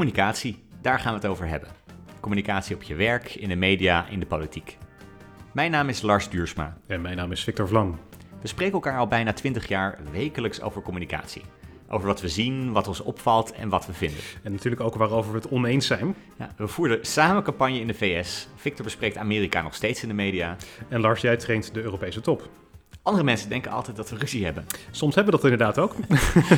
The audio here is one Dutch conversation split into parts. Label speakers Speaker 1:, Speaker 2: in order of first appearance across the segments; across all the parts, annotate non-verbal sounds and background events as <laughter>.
Speaker 1: Communicatie, daar gaan we het over hebben. Communicatie op je werk, in de media, in de politiek. Mijn naam is Lars Duursma.
Speaker 2: En mijn naam is Victor Vlam.
Speaker 1: We spreken elkaar al bijna 20 jaar wekelijks over communicatie. Over wat we zien, wat ons opvalt en wat we vinden.
Speaker 2: En natuurlijk ook waarover we het oneens zijn.
Speaker 1: Ja, we voerden samen campagne in de VS. Victor bespreekt Amerika nog steeds in de media.
Speaker 2: En Lars, jij traint de Europese top.
Speaker 1: Andere mensen denken altijd dat we ruzie hebben.
Speaker 2: Soms hebben we dat inderdaad ook.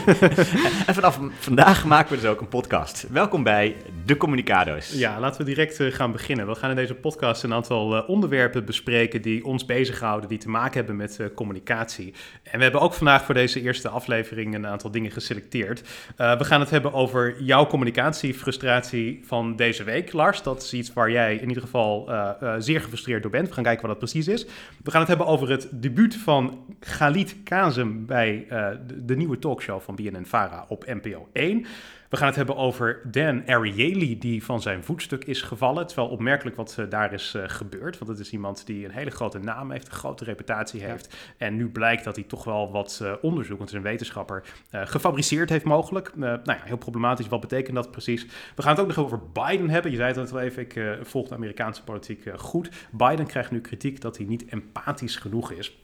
Speaker 2: <laughs>
Speaker 1: en vanaf vandaag maken we dus ook een podcast. Welkom bij De Communicado's.
Speaker 2: Ja, laten we direct eh, gaan beginnen. We gaan in deze podcast een aantal eh, onderwerpen bespreken die ons bezighouden, die te maken hebben met uh, communicatie. En we hebben ook vandaag voor deze eerste aflevering een aantal dingen geselecteerd. we gaan het hebben over jouw communicatiefrustratie van deze week, Lars. Dat is iets waar jij in ieder geval zeer gefrustreerd door bent. We gaan kijken wat dat precies is. We gaan het hebben over het debuut van van Galit Kazem bij uh, de, de, nieuwe talkshow van BNN-Vara op NPO 1. We gaan het hebben over Dan Ariely, die van zijn voetstuk is gevallen. Het is wel opmerkelijk wat uh, daar is uh, gebeurd. Want het is iemand die een hele grote naam heeft, een grote reputatie heeft. En nu blijkt dat hij toch wel wat onderzoek, want het is een wetenschapper, gefabriceerd heeft mogelijk. nou ja, heel problematisch. Wat betekent dat precies? We gaan het ook nog over Biden hebben. Je zei het net wel even, ik volg de Amerikaanse politiek goed. Biden krijgt nu kritiek dat hij niet empathisch genoeg is.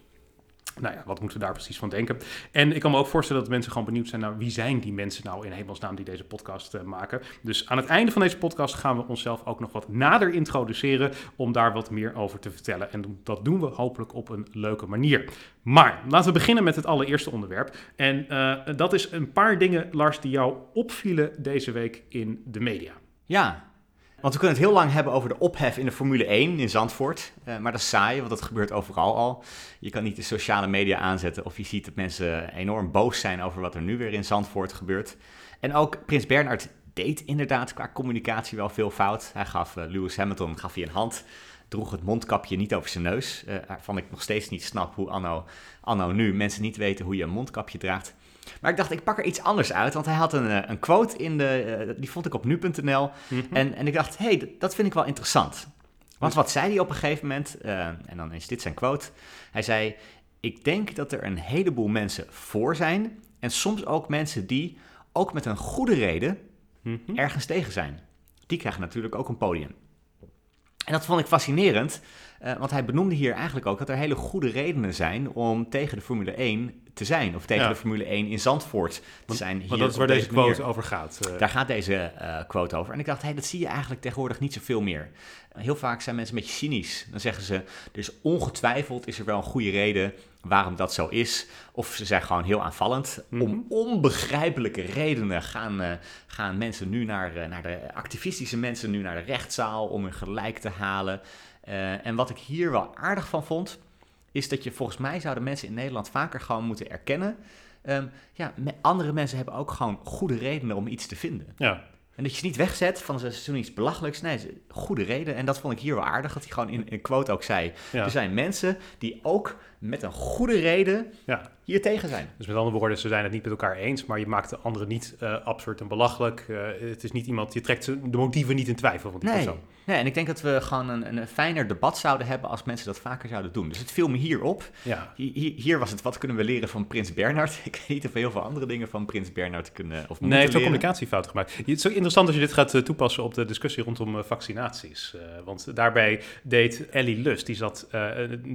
Speaker 2: Nou ja, wat moeten we daar precies van denken? En ik kan me ook voorstellen dat mensen gewoon benieuwd zijn naar wie zijn die mensen nou in hemelsnaam die deze podcast uh, maken. Dus aan het einde van deze podcast gaan we onszelf ook nog wat nader introduceren om daar wat meer over te vertellen. En dat doen we hopelijk op een leuke manier. Maar laten we beginnen met het allereerste onderwerp. En uh, dat is een paar dingen, Lars, die jou opvielen deze week in de media.
Speaker 1: Ja, want we kunnen het heel lang hebben over de ophef in de Formule 1 in Zandvoort. Uh, maar dat is saai, want dat gebeurt overal al. Je kan niet de sociale media aanzetten of je ziet dat mensen enorm boos zijn over wat er nu weer in Zandvoort gebeurt. En ook Prins Bernhard deed inderdaad qua communicatie wel veel fout. Hij gaf uh, Lewis Hamilton gaf hij een hand, droeg het mondkapje niet over zijn neus. Uh, waarvan ik nog steeds niet snap hoe anno, anno nu mensen niet weten hoe je een mondkapje draagt. Maar ik dacht, ik pak er iets anders uit. Want hij had een, eh, een quote in de. Uh, die vond ik op nu.nl. Mm -hmm. en, en ik dacht, hé, hey, dat vind ik wel interessant. Want wat zei hij op een gegeven moment? Uh, en dan is dit zijn quote. Hij zei: Ik denk dat er een heleboel mensen voor zijn. En soms ook mensen die, ook met een goede reden, mm -hmm. ergens tegen zijn. Die krijgen natuurlijk ook een podium. En dat vond ik fascinerend, uh, want hij benoemde hier eigenlijk ook dat er hele goede redenen zijn om tegen de Formule 1 te zijn. Of tegen ja. de Formule 1 in Zandvoort te
Speaker 2: want,
Speaker 1: zijn.
Speaker 2: Want dat is waar deze, deze quote over gaat.
Speaker 1: Uh. Daar gaat deze uh, quote over. En ik dacht, hey, dat zie je eigenlijk tegenwoordig niet zoveel meer. Heel vaak zijn mensen een beetje cynisch. Dan zeggen ze, is ongetwijfeld is er wel een goede reden waarom dat zo is. Of ze zijn gewoon heel aanvallend. Mm -hmm. Om onbegrijpelijke redenen gaan, uh, gaan mensen nu naar, naar de activistische mensen nu naar de rechtszaal om hun gelijk te halen. En wat ik hier wel aardig van vond, is dat je volgens mij zouden mensen in Nederland vaker gewoon moeten erkennen. Um, ja, andere mensen hebben ook gewoon goede redenen om iets te vinden.
Speaker 2: Ja.
Speaker 1: En dat je ze niet wegzet van ze doen iets belachelijks. Nee, goede reden. En dat vond ik hier wel aardig, dat hij gewoon in een quote ook zei. Ja. Er zijn mensen die ook met een goede reden
Speaker 2: ja.
Speaker 1: hier tegen zijn.
Speaker 2: Dus met andere woorden, ze zijn het niet met elkaar eens, maar je maakt de anderen niet uh, absurd en belachelijk. Uh, het is niet iemand, je trekt de motieven niet in twijfel van die
Speaker 1: nee.
Speaker 2: persoon.
Speaker 1: Nee, en ik denk dat we gewoon een, een fijner debat zouden hebben als mensen dat vaker zouden doen. Dus het viel me hier op.
Speaker 2: Ja.
Speaker 1: Hier, hier was het, wat kunnen we leren van Prins Bernhard? <laughs> Ik weet niet of we heel veel andere dingen van Prins Bernhard kunnen of
Speaker 2: Nee, heeft ook communicatiefouten gemaakt. Het is ook interessant als je dit gaat uh, toepassen op de discussie rondom vaccinaties. Uh, want daarbij deed Ellie Lust, die zat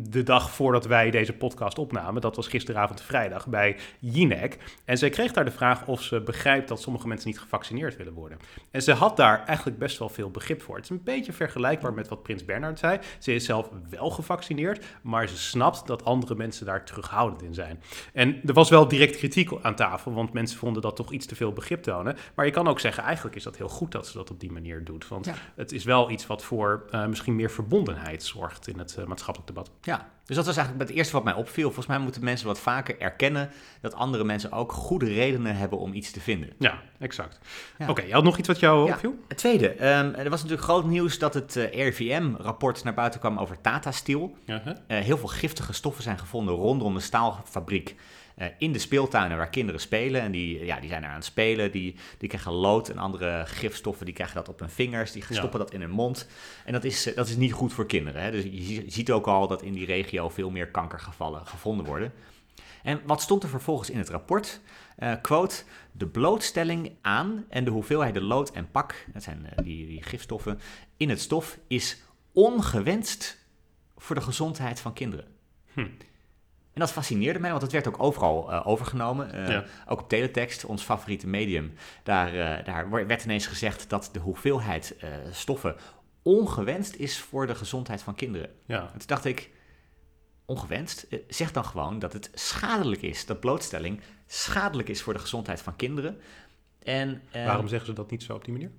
Speaker 2: de dag voordat wij deze podcast opnamen, dat was gisteravond vrijdag, bij Jinek. En zij kreeg daar de vraag of ze begrijpt dat sommige mensen niet gevaccineerd willen worden. En ze had daar eigenlijk best wel veel begrip voor. Het is een beetje vergelijkbaar met wat Prins Bernhard zei. Ze is zelf wel gevaccineerd, maar ze snapt dat andere mensen daar terughoudend in zijn. En er was wel direct kritiek aan tafel, want mensen vonden dat toch iets te veel begrip tonen. Maar je kan ook zeggen, eigenlijk is dat heel goed dat ze dat op die manier doet. Want ja. het is wel iets wat voor uh, misschien meer verbondenheid zorgt in het uh, maatschappelijk debat.
Speaker 1: Ja, dus dat was eigenlijk het eerste wat mij opviel. Volgens mij moeten mensen wat vaker erkennen dat andere mensen ook goede redenen hebben om iets te vinden.
Speaker 2: Ja, exact. Ja. Oké, okay, je had nog iets wat jou
Speaker 1: ja.
Speaker 2: opviel?
Speaker 1: Het tweede, um, er was natuurlijk groot nieuws dat het uh, RIVM-rapport naar buiten kwam over Tata Steel.
Speaker 2: Uh -huh.
Speaker 1: uh, heel veel giftige stoffen zijn gevonden rondom de staalfabriek. Uh, in de speeltuinen waar kinderen spelen. En die, ja, die zijn er aan het spelen. Die, die krijgen lood en andere gifstoffen. Die krijgen dat op hun vingers. Die stoppen ja. dat in hun mond. En dat is, uh, dat is niet goed voor kinderen. Hè? Dus je ziet ook al dat in die regio veel meer kankergevallen gevonden worden. En wat stond er vervolgens in het rapport? Uh, quote, de blootstelling aan en de hoeveelheid lood en pak, dat zijn uh, die, die gifstoffen, in het stof is ongewenst voor de gezondheid van kinderen. Hm. En dat fascineerde mij, want het werd ook overal uh, overgenomen. Uh, Ook op teletext, ons favoriete medium. Daar, uh, daar werd ineens gezegd dat de hoeveelheid stoffen ongewenst is voor de gezondheid van kinderen. Ja. En toen dacht ik, ongewenst, zeg dan gewoon dat het schadelijk is. Dat blootstelling schadelijk is voor de gezondheid van kinderen.
Speaker 2: En, Waarom zeggen ze dat niet zo op die manier?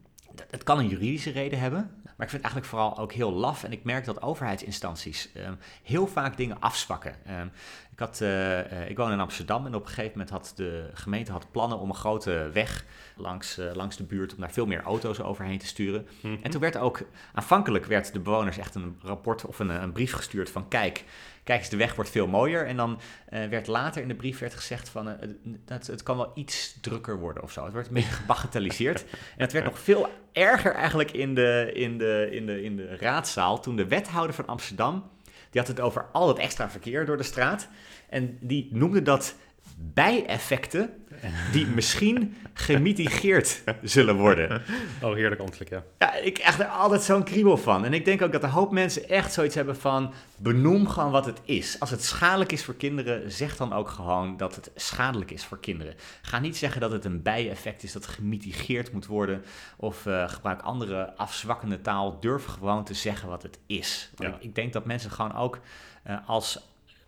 Speaker 1: Het kan een juridische reden hebben, maar ik vind het eigenlijk vooral ook heel laf. En ik merk dat overheidsinstanties um, heel vaak dingen afzwakken. Um, ik, had, uh, ik woon in Amsterdam en op een gegeven moment had de gemeente had plannen om een grote weg langs, uh, langs de buurt om daar veel meer auto's overheen te sturen. Mm -hmm. En toen werd ook, aanvankelijk werd de bewoners echt een rapport of een, een brief gestuurd van kijk, kijk eens, de weg wordt veel mooier. En dan uh, werd later in de brief werd gezegd van, uh, het, het kan wel iets drukker worden of zo. Het werd een beetje gebagatelliseerd. <laughs> en het werd nog veel erger eigenlijk in de, in, de, in, de, in de raadzaal toen de wethouder van Amsterdam, die had het over al het extra verkeer door de straat. En die noemde dat bijeffecten die misschien gemitigeerd zullen worden.
Speaker 2: Oh, heerlijk ambtelijk, ja.
Speaker 1: Ja, ik echt er altijd zo'n kriebel van. En ik denk ook dat een hoop mensen echt zoiets hebben van... benoem gewoon wat het is. Als het schadelijk is voor kinderen, zeg dan ook gewoon dat het schadelijk is voor kinderen. Ga niet zeggen dat het een bijeffect is dat gemitigeerd moet worden... of uh, gebruik andere afzwakkende taal. Durf gewoon te zeggen wat het is. Ja. Ik, ik, denk dat mensen gewoon ook uh, als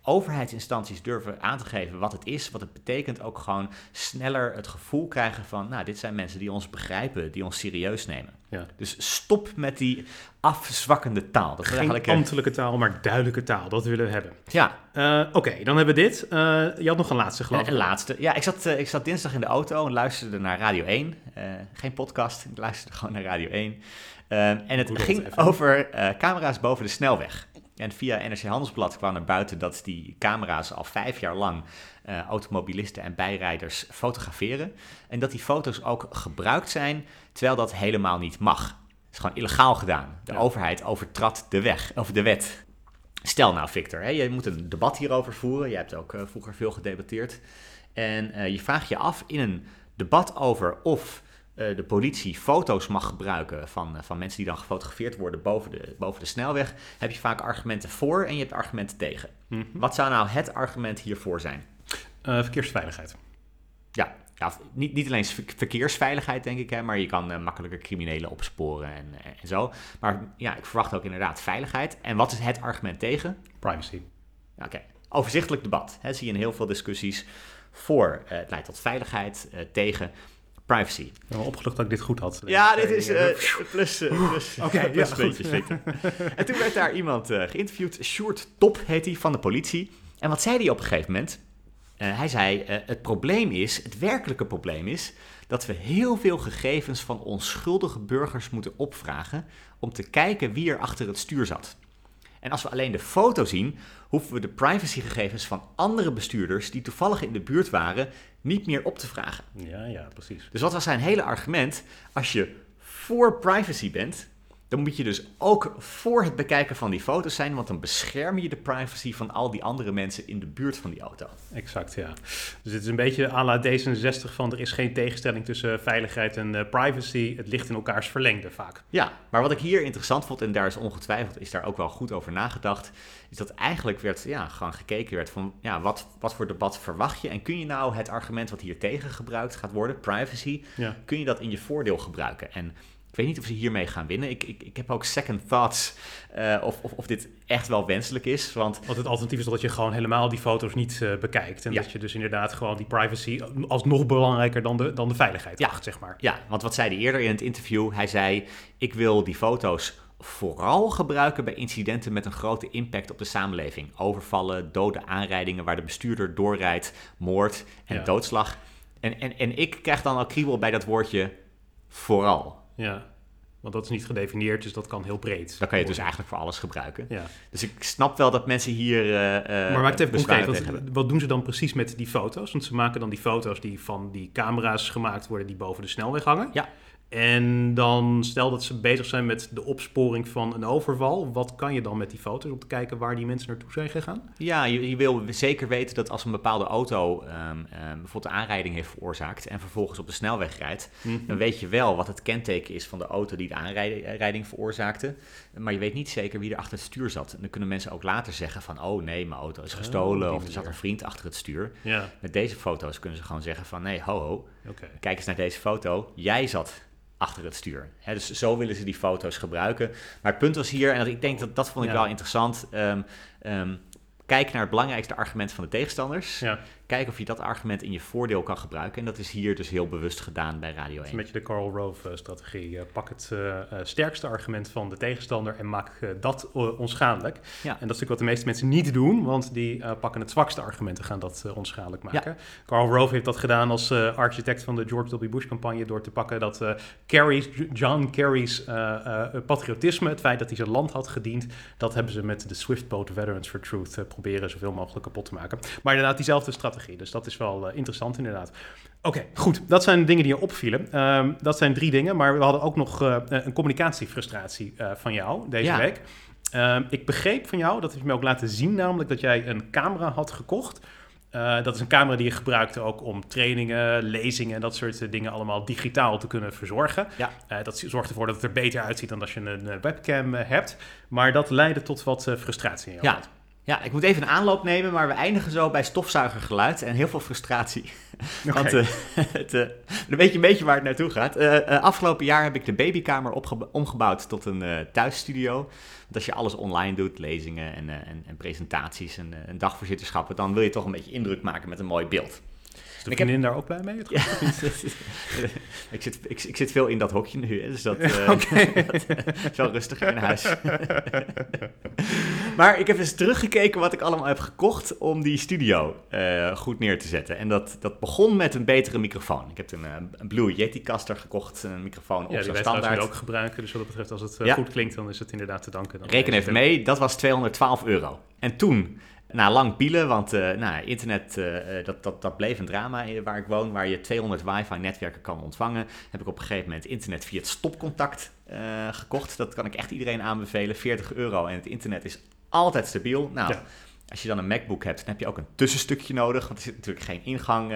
Speaker 1: overheidsinstanties durven aan te geven wat het is, wat het betekent, ook gewoon sneller het gevoel krijgen van, nou, dit zijn mensen die ons begrijpen, die ons serieus nemen. Ja. Dus stop met die afzwakkende taal.
Speaker 2: Dat Geen eigenlijk ambtelijke taal, maar duidelijke taal. Dat willen we hebben. Ja. Uh, Oké, okay, dan hebben we dit. Uh, je had nog een laatste, geloof ik.
Speaker 1: Een laatste. Ja, ik zat, uh, ik zat dinsdag in de auto en luisterde naar Radio 1. geen podcast, ik luisterde <laughs> gewoon naar Radio 1. en het ging over camera's boven de snelweg. En via NRC Handelsblad kwam naar buiten dat die camera's al vijf jaar lang uh, automobilisten en bijrijders fotograferen. En dat die foto's ook gebruikt zijn terwijl dat helemaal niet mag. Het is gewoon illegaal gedaan. De overheid overtrad de weg, of de wet. Stel nou, Victor, hè, je moet een debat hierover voeren. Je hebt ook uh, vroeger veel gedebatteerd. En uh, je vraagt je af in een debat over of de politie foto's mag gebruiken van, uh, van mensen die dan gefotografeerd worden boven de, boven de snelweg, heb je vaak argumenten voor en je hebt argumenten tegen. Mm -hmm. Wat zou nou het argument hiervoor zijn?
Speaker 2: Uh, verkeersveiligheid.
Speaker 1: Ja, ja niet, niet alleen verkeersveiligheid, denk ik, hè, maar je kan makkelijker criminelen opsporen en, en zo. Maar ja, ik verwacht ook inderdaad veiligheid. En wat is het argument tegen?
Speaker 2: Privacy.
Speaker 1: Oké, okay. overzichtelijk debat. Hè, zie je in heel veel discussies. Voor het leidt tot veiligheid, tegen privacy. Ik
Speaker 2: ben opgelucht dat ik dit goed had.
Speaker 1: Ja, dit is uh, plus, uh, plus, okay, <laughs> plus ja, puntjes. en toen werd daar iemand uh, geïnterviewd, Sjoerd Top heet hij, van de politie. En wat zei hij op een gegeven moment? hij zei, het probleem is, het werkelijke probleem is... dat we heel veel gegevens van onschuldige burgers moeten opvragen... om te kijken wie er achter het stuur zat. En als we alleen de foto zien, hoeven we de privacygegevens van andere bestuurders die toevallig in de buurt waren niet meer op te vragen.
Speaker 2: Ja, ja, precies.
Speaker 1: Dus wat was zijn hele argument? Als je voor privacy bent, dan moet je dus ook voor het bekijken van die foto's zijn, want dan bescherm je de privacy van al die andere mensen in de buurt van die auto.
Speaker 2: Exact, ja. Dus het is een beetje à la D66 van er is geen tegenstelling tussen veiligheid en uh, privacy. Het ligt in elkaars verlengde vaak.
Speaker 1: Ja, maar wat ik hier interessant vond, en daar is ongetwijfeld, is daar ook wel goed over nagedacht, is dat eigenlijk werd, ja, gewoon gekeken werd van, ja, wat, wat voor debat verwacht je? En kun je nou het argument wat hier tegen gebruikt gaat worden, privacy, ja. kun je dat in je voordeel gebruiken? En weet niet of ze hiermee gaan winnen. Ik, ik, ik heb ook second thoughts uh, of, of, of, dit echt wel wenselijk is. Want,
Speaker 2: want het alternatief is dat je gewoon helemaal die foto's niet uh, bekijkt. En ja. dat je dus inderdaad gewoon die privacy alsnog belangrijker dan de, dan de veiligheid
Speaker 1: ja.
Speaker 2: acht, zeg maar.
Speaker 1: Ja, want wat zei hij eerder in het interview? Hij zei, ik wil die foto's vooral gebruiken bij incidenten met een grote impact op de samenleving. Overvallen, dode aanrijdingen waar de bestuurder doorrijdt, moord en ja. doodslag. En, en, en ik krijg dan al kriebel bij dat woordje vooral.
Speaker 2: Ja, want dat is niet gedefinieerd, dus dat kan heel breed.
Speaker 1: Dan kan je het dus eigenlijk voor alles gebruiken. Ja. Dus ik snap wel dat mensen hier. Uh,
Speaker 2: maar maak het even concreet. Wat, wat, doen ze dan precies met die foto's? Want ze maken dan die foto's die van die camera's gemaakt worden die boven de snelweg hangen. Ja. En dan stel dat ze bezig zijn met de opsporing van een overval. Wat kan je dan met die foto's om te kijken waar die mensen naartoe zijn gegaan?
Speaker 1: Ja, je, je wil zeker weten dat als een bepaalde auto ehm, ehm, bijvoorbeeld een aanrijding heeft veroorzaakt en vervolgens op de snelweg rijdt,
Speaker 2: Mhm.
Speaker 1: dan weet je wel wat het kenteken is van de auto die de aanrijding veroorzaakte. Maar je weet niet zeker wie er achter het stuur zat. En dan kunnen mensen ook later zeggen van, oh nee, mijn auto is
Speaker 2: Oh,
Speaker 1: gestolen of er zat een vriend achter het stuur.
Speaker 2: Ja,
Speaker 1: Met deze foto's kunnen ze gewoon zeggen van, nee, ho ho, kijk eens naar deze foto, jij zat achter het stuur. Dus zo willen ze die foto's gebruiken. Maar het punt was hier, en dat, ik denk dat dat vond ik
Speaker 2: Ja.
Speaker 1: wel interessant, ehm, kijk naar het belangrijkste argument van de tegenstanders.
Speaker 2: Ja,
Speaker 1: Kijk of je dat argument in je voordeel kan gebruiken. En dat is hier dus heel bewust gedaan bij Radio
Speaker 2: het is
Speaker 1: 1.
Speaker 2: een beetje de Karl Rove-strategie. pak het eh, eh, sterkste argument van de tegenstander en maak eh, dat eh, onschadelijk.
Speaker 1: Ja.
Speaker 2: En dat is natuurlijk wat de meeste mensen niet doen, want die eh, pakken het zwakste argument en gaan dat eh, onschadelijk maken. Karl Rove heeft dat gedaan als eh, architect van de George W. Bush-campagne door te pakken dat eh, Kerry's, John Kerry's eh, eh, patriotisme, het feit dat hij zijn land had gediend, dat hebben ze met de Swift Boat Veterans for Truth eh, proberen zoveel mogelijk kapot te maken. Maar inderdaad, diezelfde strategie. Dus dat is wel eh, interessant inderdaad. Oké, goed. Dat zijn de dingen die je opvielen. Ehm, dat zijn drie dingen, maar we hadden ook nog eh, een communicatiefrustratie eh, van jou deze
Speaker 1: Ja.
Speaker 2: week. Ehm, ik begreep van jou, dat heb je me ook laten zien, namelijk dat jij een camera had gekocht. Eh, dat is een camera die je gebruikte ook om trainingen, lezingen en dat soort eh, dingen allemaal digitaal te kunnen verzorgen.
Speaker 1: Ja.
Speaker 2: Eh, dat zorgt ervoor dat het er beter uitziet dan als je een eh, webcam eh, hebt. Maar dat leidde tot wat eh, frustratie in jou.
Speaker 1: Ja. Ja, ik moet even een aanloop nemen, maar we eindigen zo bij stofzuigergeluid en heel veel frustratie. Want eh, <laughs> het, eh, dan weet je een beetje waar het naartoe gaat. Eh, afgelopen jaar heb ik de babykamer omgebouwd tot een thuisstudio. Want als je alles online doet, lezingen en, en, en presentaties en, en dagvoorzitterschappen, dan wil je toch een beetje indruk maken met een mooi beeld.
Speaker 2: De
Speaker 1: ik heb-
Speaker 2: vriendin daar ook blij mee?
Speaker 1: Ja, <laughs> <laughs> ik, zit, ik, ik zit veel in dat hokje nu, hè, dus dat, <laughs> dat is wel rustiger in huis. maar ik heb eens teruggekeken wat ik allemaal heb gekocht om die studio eh, goed neer te zetten. En dat, dat begon met een betere microfoon. Ik heb een, een Blue Yeti caster gekocht, een microfoon op
Speaker 2: Ja, die
Speaker 1: standaard.
Speaker 2: ook gebruiken. Dus wat dat betreft, als het
Speaker 1: Ja.
Speaker 2: goed klinkt, dan is het inderdaad te danken. Dan
Speaker 1: Reken even mee, dat was 212 euro. En toen, na lang pielen, want eh, nou, internet, eh, eh, dat, dat, dat bleef een drama waar ik woon, waar je 200 wifi-netwerken kan ontvangen, heb ik op een gegeven moment internet via het stopcontact gekocht. Dat kan ik echt iedereen aanbevelen, 40 euro en het internet is altijd stabiel. Nou,
Speaker 2: Ja.
Speaker 1: als je dan een MacBook hebt, dan heb je ook een tussenstukje nodig, want er zit natuurlijk geen ingang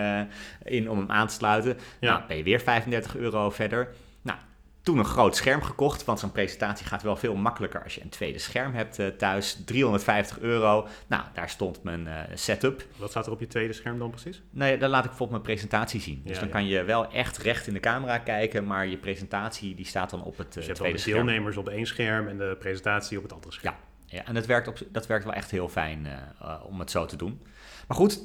Speaker 1: in om hem aan te sluiten.
Speaker 2: Ja.
Speaker 1: Nou, ben je weer 35 euro verder. Toen een groot scherm gekocht, want zo'n presentatie gaat wel veel makkelijker als je een tweede scherm hebt eh, thuis. 350 euro. Nou, daar stond mijn eh, setup.
Speaker 2: Wat staat er op je tweede scherm dan precies?
Speaker 1: Ja, dan laat ik bijvoorbeeld mijn presentatie zien. Dus
Speaker 2: Ja,
Speaker 1: dan
Speaker 2: ja.
Speaker 1: kan je wel echt recht in de camera kijken, maar je presentatie die staat dan op het
Speaker 2: Dus
Speaker 1: eh,
Speaker 2: je hebt wel
Speaker 1: tweede
Speaker 2: de
Speaker 1: scherm.
Speaker 2: deelnemers op één scherm en de presentatie op het andere scherm.
Speaker 1: Ja, en dat werkt, op, dat werkt wel echt heel fijn om het zo te doen. Maar goed,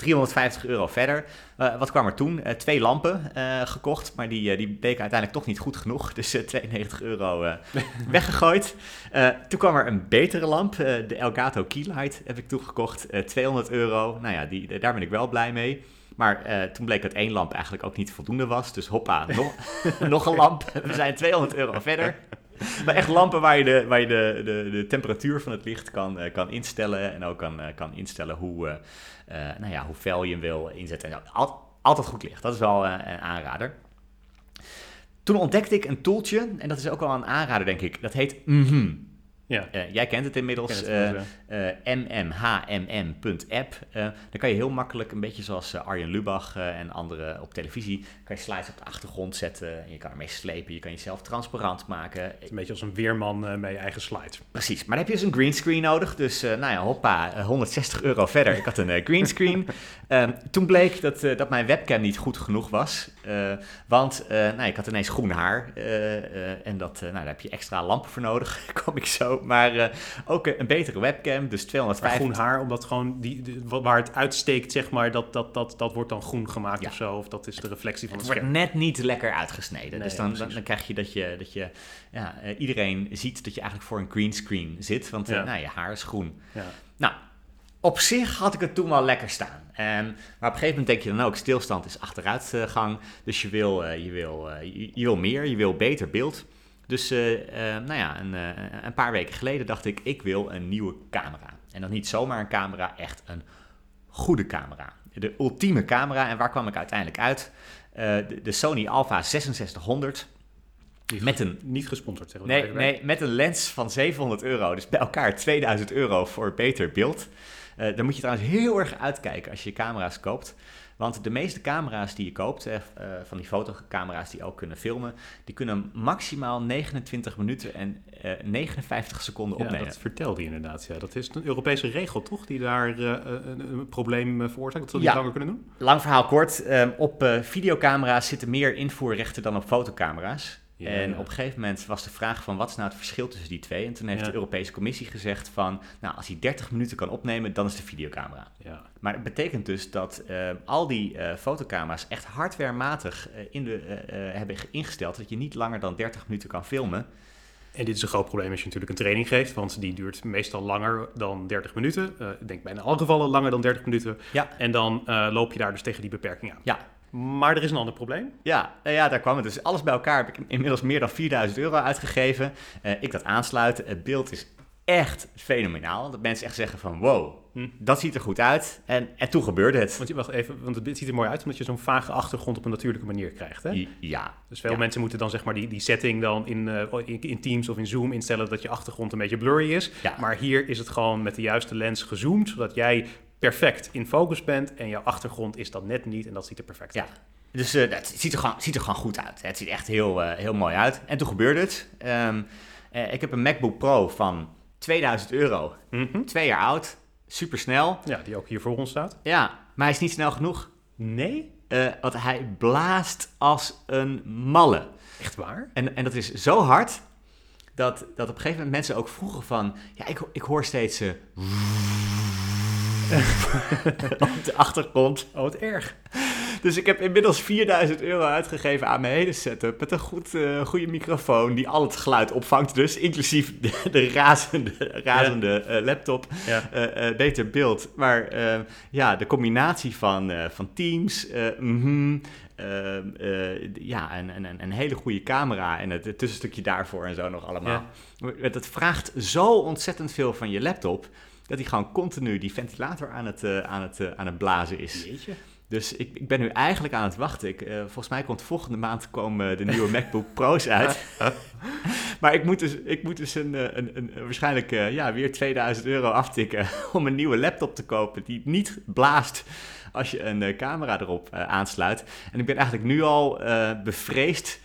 Speaker 1: 350 euro verder. Eh, wat kwam er toen? Eh, twee lampen eh, gekocht, maar die, die bleken uiteindelijk toch niet goed genoeg. <laughs> Dus eh, 92 euro weggegooid. Toen kwam er een betere lamp, de Elgato Keylight heb ik toegekocht. eh 200 euro. Nou ja, die, daar ben ik wel blij mee. Maar toen bleek dat één lamp eigenlijk ook niet voldoende was. Dus hoppa, nog, <laughs> nog een lamp. We zijn 200 euro verder. <laughs> Maar echt lampen waar je de, waar je de, de, de temperatuur van het licht kan, eh, kan instellen. En ook kan, eh, kan instellen hoe, eh, nou ja, hoe fel je hem wil inzetten. En al- altijd goed licht. Dat is wel een aanrader. Toen ontdekte ik een toeltje. En dat is ook wel een aanrader, denk ik. Dat heet Mhm.
Speaker 2: Ja,
Speaker 1: Eh, jij kent het inmiddels.
Speaker 2: het
Speaker 1: eh, eh, mmhmm.app. Dan kan je heel makkelijk, een beetje zoals Arjen Lubach en anderen op televisie, kan je slides op de achtergrond zetten. En je kan ermee slepen, je kan jezelf transparant maken.
Speaker 2: Het is een beetje als een weerman met je eigen slide.
Speaker 1: Precies, maar dan heb je dus een greenscreen nodig. Dus nou ja, hoppa, eh, 160 euro verder. Ik had een greenscreen. <laughs> Ehm, toen bleek dat, eh, dat mijn webcam niet goed genoeg was. Eh, want eh, nou, ik had ineens groen haar. en dat, nou, daar heb je extra lampen voor nodig, <laughs> kom ik zo. Maar ook een betere webcam, dus
Speaker 2: Maar
Speaker 1: 250
Speaker 2: groen haar, omdat gewoon die, die- wa- waar het uitsteekt, zeg maar, dat, dat, dat, dat wordt dan groen gemaakt
Speaker 1: Ja.
Speaker 2: of zo. Of dat is de reflectie van
Speaker 1: Het
Speaker 2: het,
Speaker 1: wordt
Speaker 2: scherm.
Speaker 1: net niet lekker uitgesneden.
Speaker 2: Nee,
Speaker 1: dus dan, dan, krijg je dat je, dat je ja, iedereen ziet dat je eigenlijk voor een greenscreen zit. Want
Speaker 2: Ja.
Speaker 1: nou, je haar is groen.
Speaker 2: Ja.
Speaker 1: Nou, op zich had ik het toen wel lekker staan. Ehm, maar op een gegeven moment denk je dan ook, stilstand is achteruitgang. Dus je wil, eh, je, wil, eh, je, je wil meer, je wil beter beeld. Dus eh, nou ja, een, een paar weken geleden dacht ik, ik wil een nieuwe camera. En dan niet zomaar een camera, echt een goede camera. De ultieme camera. En waar kwam ik uiteindelijk uit? De, de Sony Alpha 6600.
Speaker 2: Niet
Speaker 1: Met een-
Speaker 2: Niet gesponsord, zeggen we
Speaker 1: Nee, nee, met een lens van 700 euro. Dus bij elkaar 2000 euro voor beter beeld. Eh dan moet je trouwens heel erg uitkijken als je camera's koopt. Want de meeste camera's die je koopt, eh, eh, van die fotocamera's die ook kunnen filmen, die kunnen maximaal 29 minuten en eh, 59 seconden
Speaker 2: Ja,
Speaker 1: opnemen.
Speaker 2: dat vertelde je inderdaad. Ja. Dat is een Europese regel, toch? Die daar een, een probleem veroorzaakt. Dat ze dat
Speaker 1: Ja.
Speaker 2: niet langer kunnen doen?
Speaker 1: Lang verhaal kort, ehm, op videocamera's zitten meer invoerrechten dan op fotocamera's.
Speaker 2: Ja,
Speaker 1: en
Speaker 2: ja.
Speaker 1: op een gegeven moment was de vraag van wat is nou het verschil tussen die twee? En toen heeft
Speaker 2: Ja.
Speaker 1: de Europese Commissie gezegd van, nou als hij 30 minuten kan opnemen, dan is de videocamera.
Speaker 2: Ja.
Speaker 1: Maar dat betekent dus dat ehm, al die eh, fotocamera's echt hardwarematig eh, in de, eh, eh, hebben ingesteld dat je niet langer dan 30 minuten kan filmen.
Speaker 2: En dit is een groot probleem als je natuurlijk een training geeft, want die duurt meestal langer dan 30 minuten. Eh, ik denk bijna alle gevallen langer dan 30 minuten.
Speaker 1: Ja.
Speaker 2: En dan eh, loop je daar dus tegen die beperking aan.
Speaker 1: Ja,
Speaker 2: Maar er is een ander probleem.
Speaker 1: Ja, nou ja, daar kwam het. Dus alles bij elkaar heb ik inmiddels meer dan 4000 euro uitgegeven. Eh, ik dat aansluiten. Het beeld is echt fenomenaal. Dat mensen echt zeggen van wow,
Speaker 2: Hm.
Speaker 1: dat ziet er goed uit. En, en toen gebeurde het.
Speaker 2: Want, je, wacht even, want het ziet er mooi uit omdat je zo'n vage achtergrond op een natuurlijke manier krijgt. Hè?
Speaker 1: Ja,
Speaker 2: Dus veel
Speaker 1: Ja.
Speaker 2: mensen moeten dan zeg maar die, die setting dan in, eh, in, in Teams of in Zoom instellen dat je achtergrond een beetje blurry is.
Speaker 1: Ja.
Speaker 2: Maar hier is het gewoon met de juiste lens gezoomd, zodat jij perfect in focus bent en jouw achtergrond is dat net niet en dat ziet er perfect
Speaker 1: Ja.
Speaker 2: uit.
Speaker 1: Dus eh, het ziet er, gewoon, ziet er gewoon goed uit. Het ziet echt heel, eh, heel mooi uit. En toen gebeurde het. Ehm, eh, ik heb een MacBook Pro van 2000 euro.
Speaker 2: Mhm.
Speaker 1: Twee jaar oud. Super snel.
Speaker 2: Ja, die ook hier voor ons staat.
Speaker 1: Ja, maar hij is niet snel genoeg.
Speaker 2: Nee?
Speaker 1: Want hij blaast als een malle.
Speaker 2: Echt waar?
Speaker 1: En, en dat is zo hard dat, dat op een gegeven moment mensen ook vroegen van... Ja, ik, ik hoor steeds... <laughs> op de achtergrond.
Speaker 2: Oh, wat erg.
Speaker 1: Dus ik heb inmiddels 4000 euro uitgegeven aan mijn hele setup. Met een goed, eh, goede microfoon die al het geluid opvangt. Dus inclusief de, de razende, razende eh, laptop.
Speaker 2: Ja.
Speaker 1: Eh, beter beeld. Maar ja, de combinatie van, van Teams, mhm, ja, en, en, en een hele goede camera en het, het tussenstukje daarvoor en zo nog allemaal. Het vraagt zo ontzettend veel van je laptop, dat hij gewoon continu die ventilator aan het, eh, aan het, eh, aan het blazen is.
Speaker 2: Jeetje.
Speaker 1: Dus ik, ik ben nu eigenlijk aan het wachten. Ik, eh, volgens mij komt volgende maand komen de nieuwe <laughs> MacBook Pro's uit. <laughs> maar ik moet dus, ik moet dus een, een, een, waarschijnlijk ja, weer 2000 euro aftikken <laughs> om een nieuwe laptop te kopen die niet blaast als je een camera erop aansluit. En ik ben eigenlijk nu al bevreesd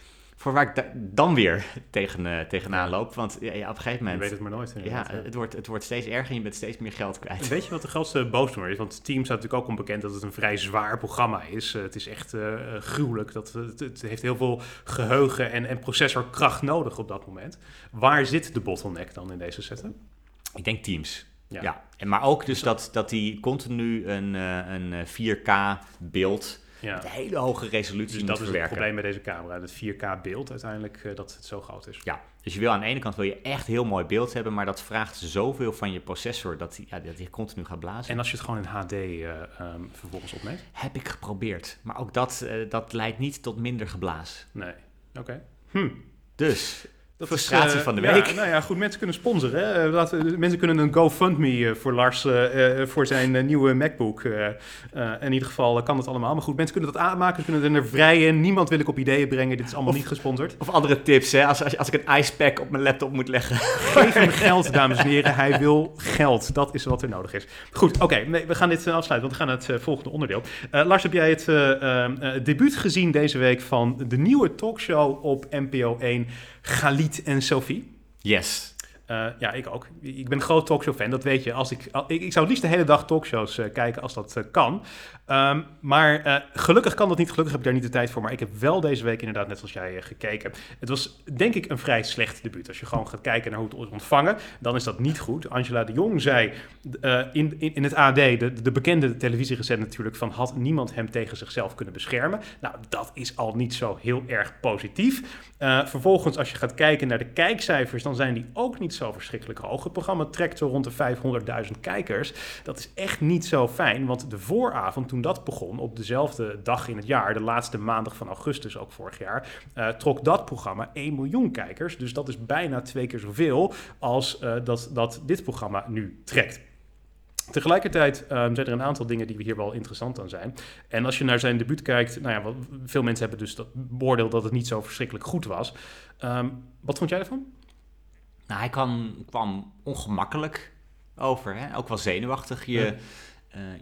Speaker 1: voor waar ik da- dan weer <laughs> tegen, eh, tegenaan loop. Want ja, ja, op een gegeven
Speaker 2: Je
Speaker 1: moment...
Speaker 2: weet het maar nooit.
Speaker 1: ja,
Speaker 2: inderdaad.
Speaker 1: het wordt, het wordt steeds erger en je bent steeds meer geld kwijt.
Speaker 2: Weet je wat de grootste boosdoener is? Want Teams staat natuurlijk ook onbekend dat het een vrij zwaar programma is. Eh, het is echt eh, eh, gruwelijk. Dat, het, het heeft heel veel geheugen en, en processorkracht nodig op dat moment. Waar zit de bottleneck dan in deze setup?
Speaker 1: Ik denk Teams.
Speaker 2: Ja.
Speaker 1: Ja. En maar ook dus dat, dat die continu een, eh, een eh, 4K beeld
Speaker 2: Ja.
Speaker 1: met hele hoge resolutie
Speaker 2: Dus dat is het probleem met deze camera. Het 4K beeld uiteindelijk, eh, dat het zo groot is.
Speaker 1: Ja, dus je wil aan de ene kant wil je echt heel mooi beeld hebben, maar dat vraagt zoveel van je processor dat die, ja, dat die continu gaat blazen.
Speaker 2: En als je het gewoon in HD eh, ehm, vervolgens opneemt?
Speaker 1: Heb ik geprobeerd, maar ook dat, eh, dat leidt niet tot minder geblaas.
Speaker 2: Nee. Oké. Hm.
Speaker 1: Dus,
Speaker 2: Dat
Speaker 1: Frustratie
Speaker 2: is, eh,
Speaker 1: van de
Speaker 2: ja,
Speaker 1: week.
Speaker 2: nou ja, goed, mensen kunnen sponsoren. Hè? Eh, laten, mensen kunnen een GoFundMe eh, voor Lars eh, eh, voor zijn eh, nieuwe MacBook. eh, eh, in ieder geval eh, kan het allemaal. Maar goed, mensen kunnen dat aanmaken, kunnen er vrijen. Niemand wil ik op ideeën brengen. Dit is allemaal
Speaker 1: Of-
Speaker 2: niet gesponsord.
Speaker 1: of andere tips, hè? Als, als, als ik een icepack op mijn laptop moet leggen.
Speaker 2: Geef hem geld, dames en heren. Hij wil geld. Dat is wat er nodig is. Goed, oké. nee, we gaan dit eh, afsluiten, want we gaan naar het eh, volgende onderdeel. Eh, Lars, heb jij het eh, eh, eh, debuut gezien deze week van de nieuwe talkshow op NPO 1, Galit en Sophie?
Speaker 1: Yes.
Speaker 2: Eh, ja, ik ook. Ik ben een groot talkshow-fan, dat weet je. Als ik, ik zou het liefst de hele dag talkshows eh, kijken als dat eh, kan. Ehm, maar eh, gelukkig kan dat niet. Gelukkig heb ik daar niet de tijd voor. Maar ik heb wel deze week inderdaad, net zoals jij, eh, gekeken. Het was denk ik een vrij slecht debuut. Als je gewoon gaat kijken naar hoe het ontvangen, dan is dat niet goed. Angela de Jong zei eh, in, in, in het AD, de, de bekende televisiegezet natuurlijk, van had niemand hem tegen zichzelf kunnen beschermen. Nou, dat is al niet zo heel erg positief. Vervolgens, als je gaat kijken naar de kijkcijfers, dan zijn die ook niet zo verschrikkelijk hoog. Het programma trekt zo rond de 500.000 kijkers. Dat is echt niet zo fijn, want de vooravond, toen dat begon, op dezelfde dag in het jaar, de laatste maandag van augustus ook vorig jaar, eh, trok dat programma 1 miljoen kijkers. Dus dat is bijna twee keer zoveel als eh, dat, dat dit programma nu trekt. Tegelijkertijd um, zijn er een aantal dingen die hier wel interessant aan zijn. En als je naar zijn debuut kijkt, nou ja, wat, veel mensen hebben dus dat beoordeeld dat het niet zo verschrikkelijk goed was. Um, wat vond jij ervan?
Speaker 1: Nou, hij kan, kwam ongemakkelijk over, hè? ook wel zenuwachtig. Je,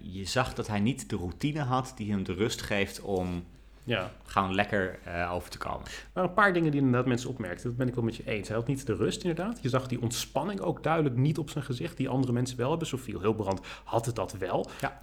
Speaker 1: je zag dat hij niet de routine had die hem de rust geeft om ja. Gewoon lekker uh, over te komen.
Speaker 2: Maar een paar dingen die inderdaad mensen opmerkten, dat ben ik wel met je eens. Hij had niet de rust inderdaad. Je zag die ontspanning ook duidelijk niet op zijn gezicht, die andere mensen wel hebben. Sofie Hilbrand had het dat wel. Ja.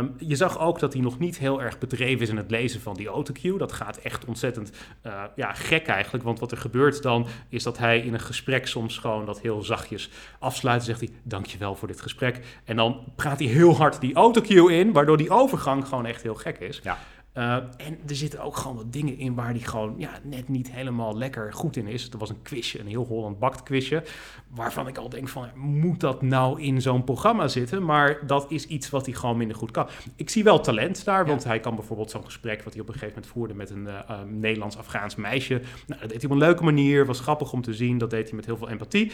Speaker 2: Uh, je zag ook dat hij nog niet heel erg bedreven is in het lezen van die autocue. Dat gaat echt ontzettend uh, ja, gek eigenlijk. Want wat er gebeurt dan, is dat hij in een gesprek soms gewoon dat heel zachtjes afsluit. Zegt hij, dankjewel voor dit gesprek. En dan praat hij heel hard die autocue in, waardoor die overgang gewoon echt heel gek is. Ja. Uh, en er zitten ook gewoon wat dingen in waar die gewoon ja, net niet helemaal lekker goed in is. Er was een quizje, een heel Holland bakt quizje, waarvan ik al denk van, moet dat nou in zo'n programma zitten? Maar dat is iets wat hij gewoon minder goed kan. Ik zie wel talent daar, want hij kan bijvoorbeeld zo'n gesprek wat hij op een gegeven moment voerde met een uh, Nederlands-Afghaans meisje. Nou, dat deed hij op een leuke manier, was grappig om te zien, dat deed hij met heel veel empathie.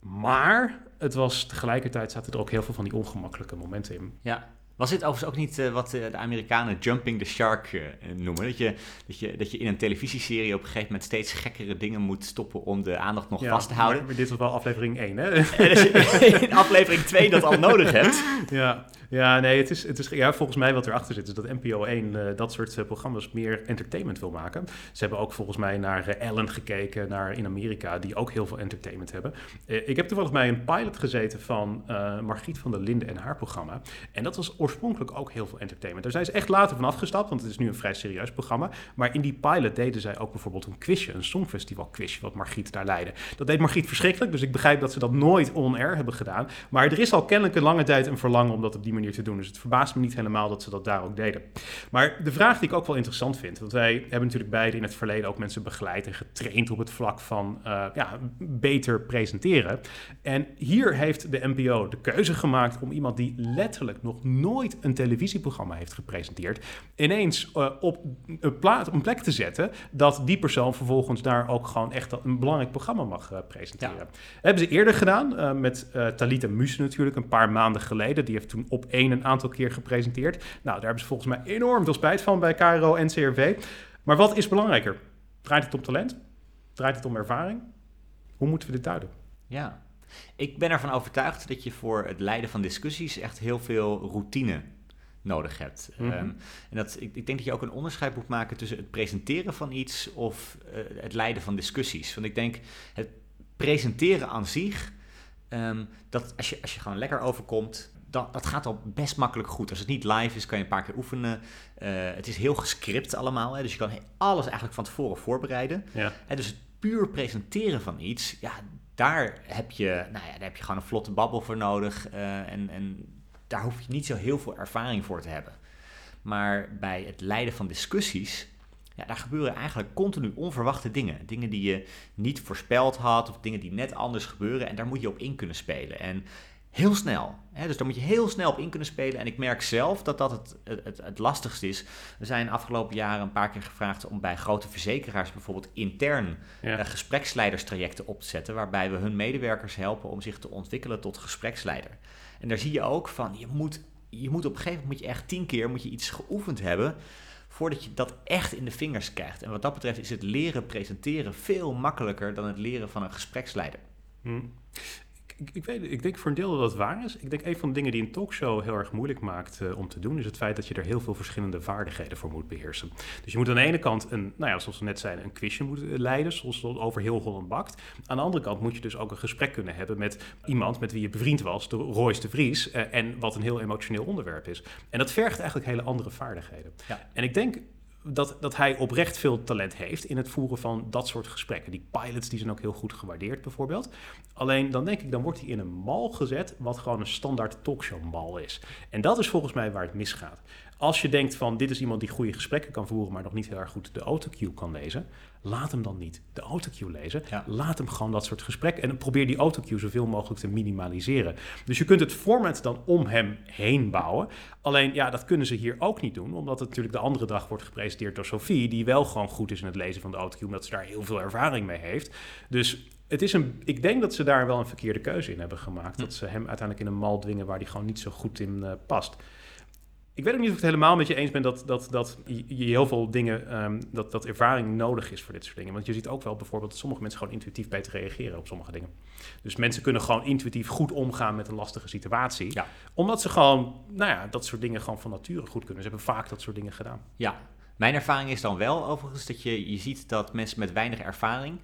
Speaker 2: Maar het was tegelijkertijd zaten er ook heel veel van die ongemakkelijke momenten in.
Speaker 1: Ja, was dit overigens ook niet uh, wat uh, de Amerikanen jumping the shark uh, noemen? Dat je, dat, je, dat je in een televisieserie op een gegeven moment steeds gekkere dingen moet stoppen om de aandacht nog vast te houden.
Speaker 2: Maar dit was wel aflevering 1, hè? <laughs>
Speaker 1: En als je in aflevering 2 dat al nodig hebt.
Speaker 2: Ja, ja, nee, het is, het is ja, volgens mij wat erachter zit, is dat NPO 1 uh, dat soort programma's meer entertainment wil maken. Ze hebben ook volgens mij naar Ellen gekeken, naar in Amerika, die ook heel veel entertainment hebben. ik heb toevallig bij een pilot gezeten van Margriet van der Linden en haar programma. En dat was oorspronkelijk ook heel veel entertainment. Daar zijn ze echt later van afgestapt, want het is nu een vrij serieus programma. Maar in die pilot deden zij ook bijvoorbeeld een quizje, een songfestival quizje, wat Margriet daar leidde. Dat deed Margriet verschrikkelijk, dus ik begrijp dat ze dat nooit on-air hebben gedaan. Maar er is al kennelijk een lange tijd een verlangen om dat op die manier te doen. Dus het verbaast me niet helemaal dat ze dat daar ook deden. Maar de vraag die ik ook wel interessant vind, want wij hebben natuurlijk beide in het verleden ook mensen begeleid en getraind op het vlak van uh, ja, beter presenteren. En hier heeft de NPO de keuze gemaakt om iemand die letterlijk nog nooit een televisieprogramma heeft gepresenteerd, ineens uh, op een, plaat, een plek te zetten dat die persoon vervolgens daar ook gewoon echt een belangrijk programma mag uh, presenteren. Ja. hebben ze eerder gedaan met Talita Muse natuurlijk, een paar maanden geleden. Die heeft toen op één een aantal keer gepresenteerd. Nou, daar hebben ze volgens mij enorm veel spijt van bij KRO en CRV. Maar wat is belangrijker? Draait het om talent? Draait het om ervaring? Hoe moeten we dit duiden?
Speaker 1: Ja, ik ben ervan overtuigd dat je voor het leiden van discussies echt heel veel routine nodig hebt. Mhm. Ehm, en dat, ik, ik, denk dat je ook een onderscheid moet maken tussen het presenteren van iets of uh, het leiden van discussies. Want ik denk, het presenteren aan zich, um, dat als je, als je gewoon lekker overkomt, dat, dat gaat al best makkelijk goed. Als het niet live is, kan je een paar keer oefenen. Uh, het is heel gescript allemaal, hè, dus je kan alles eigenlijk van tevoren voorbereiden. Ja. En dus het puur presenteren van iets, ja, daar heb je, nou ja, daar heb je gewoon een vlotte babbel voor nodig. Uh, en, en daar hoef je niet zo heel veel ervaring voor te hebben. Maar bij het leiden van discussies, ja, daar gebeuren eigenlijk continu onverwachte dingen. Dingen die je niet voorspeld had, of dingen die net anders gebeuren. En daar moet je op in kunnen spelen. En heel snel. Dus daar moet je heel snel op in kunnen spelen. En ik merk zelf dat dat het, het, het, lastigste is. We zijn afgelopen jaren een paar keer gevraagd om bij grote verzekeraars bijvoorbeeld intern ja. uh, gespreksleiderstrajecten op te zetten. Waarbij we hun medewerkers helpen om zich te ontwikkelen tot gespreksleider. En daar zie je ook van, je moet, je moet op een gegeven moment moet je echt tien keer moet je iets geoefend hebben voordat je dat echt in de vingers krijgt. En wat dat betreft is het leren presenteren veel makkelijker dan het leren van een gespreksleider.
Speaker 2: Hm ik, ik, weet, ik denk voor een deel dat dat waar is. Ik denk een van de dingen die een talkshow heel erg moeilijk maakt uh, om te doen, is het feit dat je er heel veel verschillende vaardigheden voor moet beheersen. Dus je moet aan de ene kant een, nou ja, zoals we net zeiden, een quizje moeten leiden, zoals het over heel Holland bakt. Aan de andere kant moet je dus ook een gesprek kunnen hebben met iemand met wie je bevriend was, de Royce de Vries, uh, en wat een heel emotioneel onderwerp is. En dat vergt eigenlijk hele andere vaardigheden. Ja. En ik denk dat, dat hij oprecht veel talent heeft in het voeren van dat soort gesprekken. Die pilots die zijn ook heel goed gewaardeerd bijvoorbeeld. Alleen dan denk ik, dan wordt hij in een mal gezet wat gewoon een standaard talkshow mal is. En dat is volgens mij waar het misgaat. Als je denkt van dit is iemand die goede gesprekken kan voeren, maar nog niet heel erg goed de autocue kan lezen, laat hem dan niet de autocue lezen. Laat hem gewoon dat soort gesprekken en probeer die autocue zoveel mogelijk te minimaliseren. Dus je kunt het format dan om hem heen bouwen. Alleen ja, dat kunnen ze hier ook niet doen, omdat het natuurlijk de andere dag wordt gepresenteerd door Sophie, die wel gewoon goed is in het lezen van de autocue, omdat ze daar heel veel ervaring mee heeft. Dus het is een, ik denk dat ze daar wel een verkeerde keuze in hebben gemaakt. Dat ze hem uiteindelijk in een mal dwingen waar hij gewoon niet zo goed in uh, past. Ik weet ook niet of ik het helemaal met je eens ben dat, dat, dat je heel veel dingen, ehm, dat, dat ervaring nodig is voor dit soort dingen. Want je ziet ook wel bijvoorbeeld dat sommige mensen gewoon intuïtief beter reageren op sommige dingen. Dus mensen kunnen gewoon intuïtief goed omgaan met een lastige situatie.
Speaker 1: Ja.
Speaker 2: Omdat ze gewoon, nou ja, dat soort dingen gewoon van nature goed kunnen. Ze hebben vaak dat soort dingen gedaan.
Speaker 1: Ja, mijn ervaring is dan wel overigens dat je, je ziet dat mensen met weinig ervaring,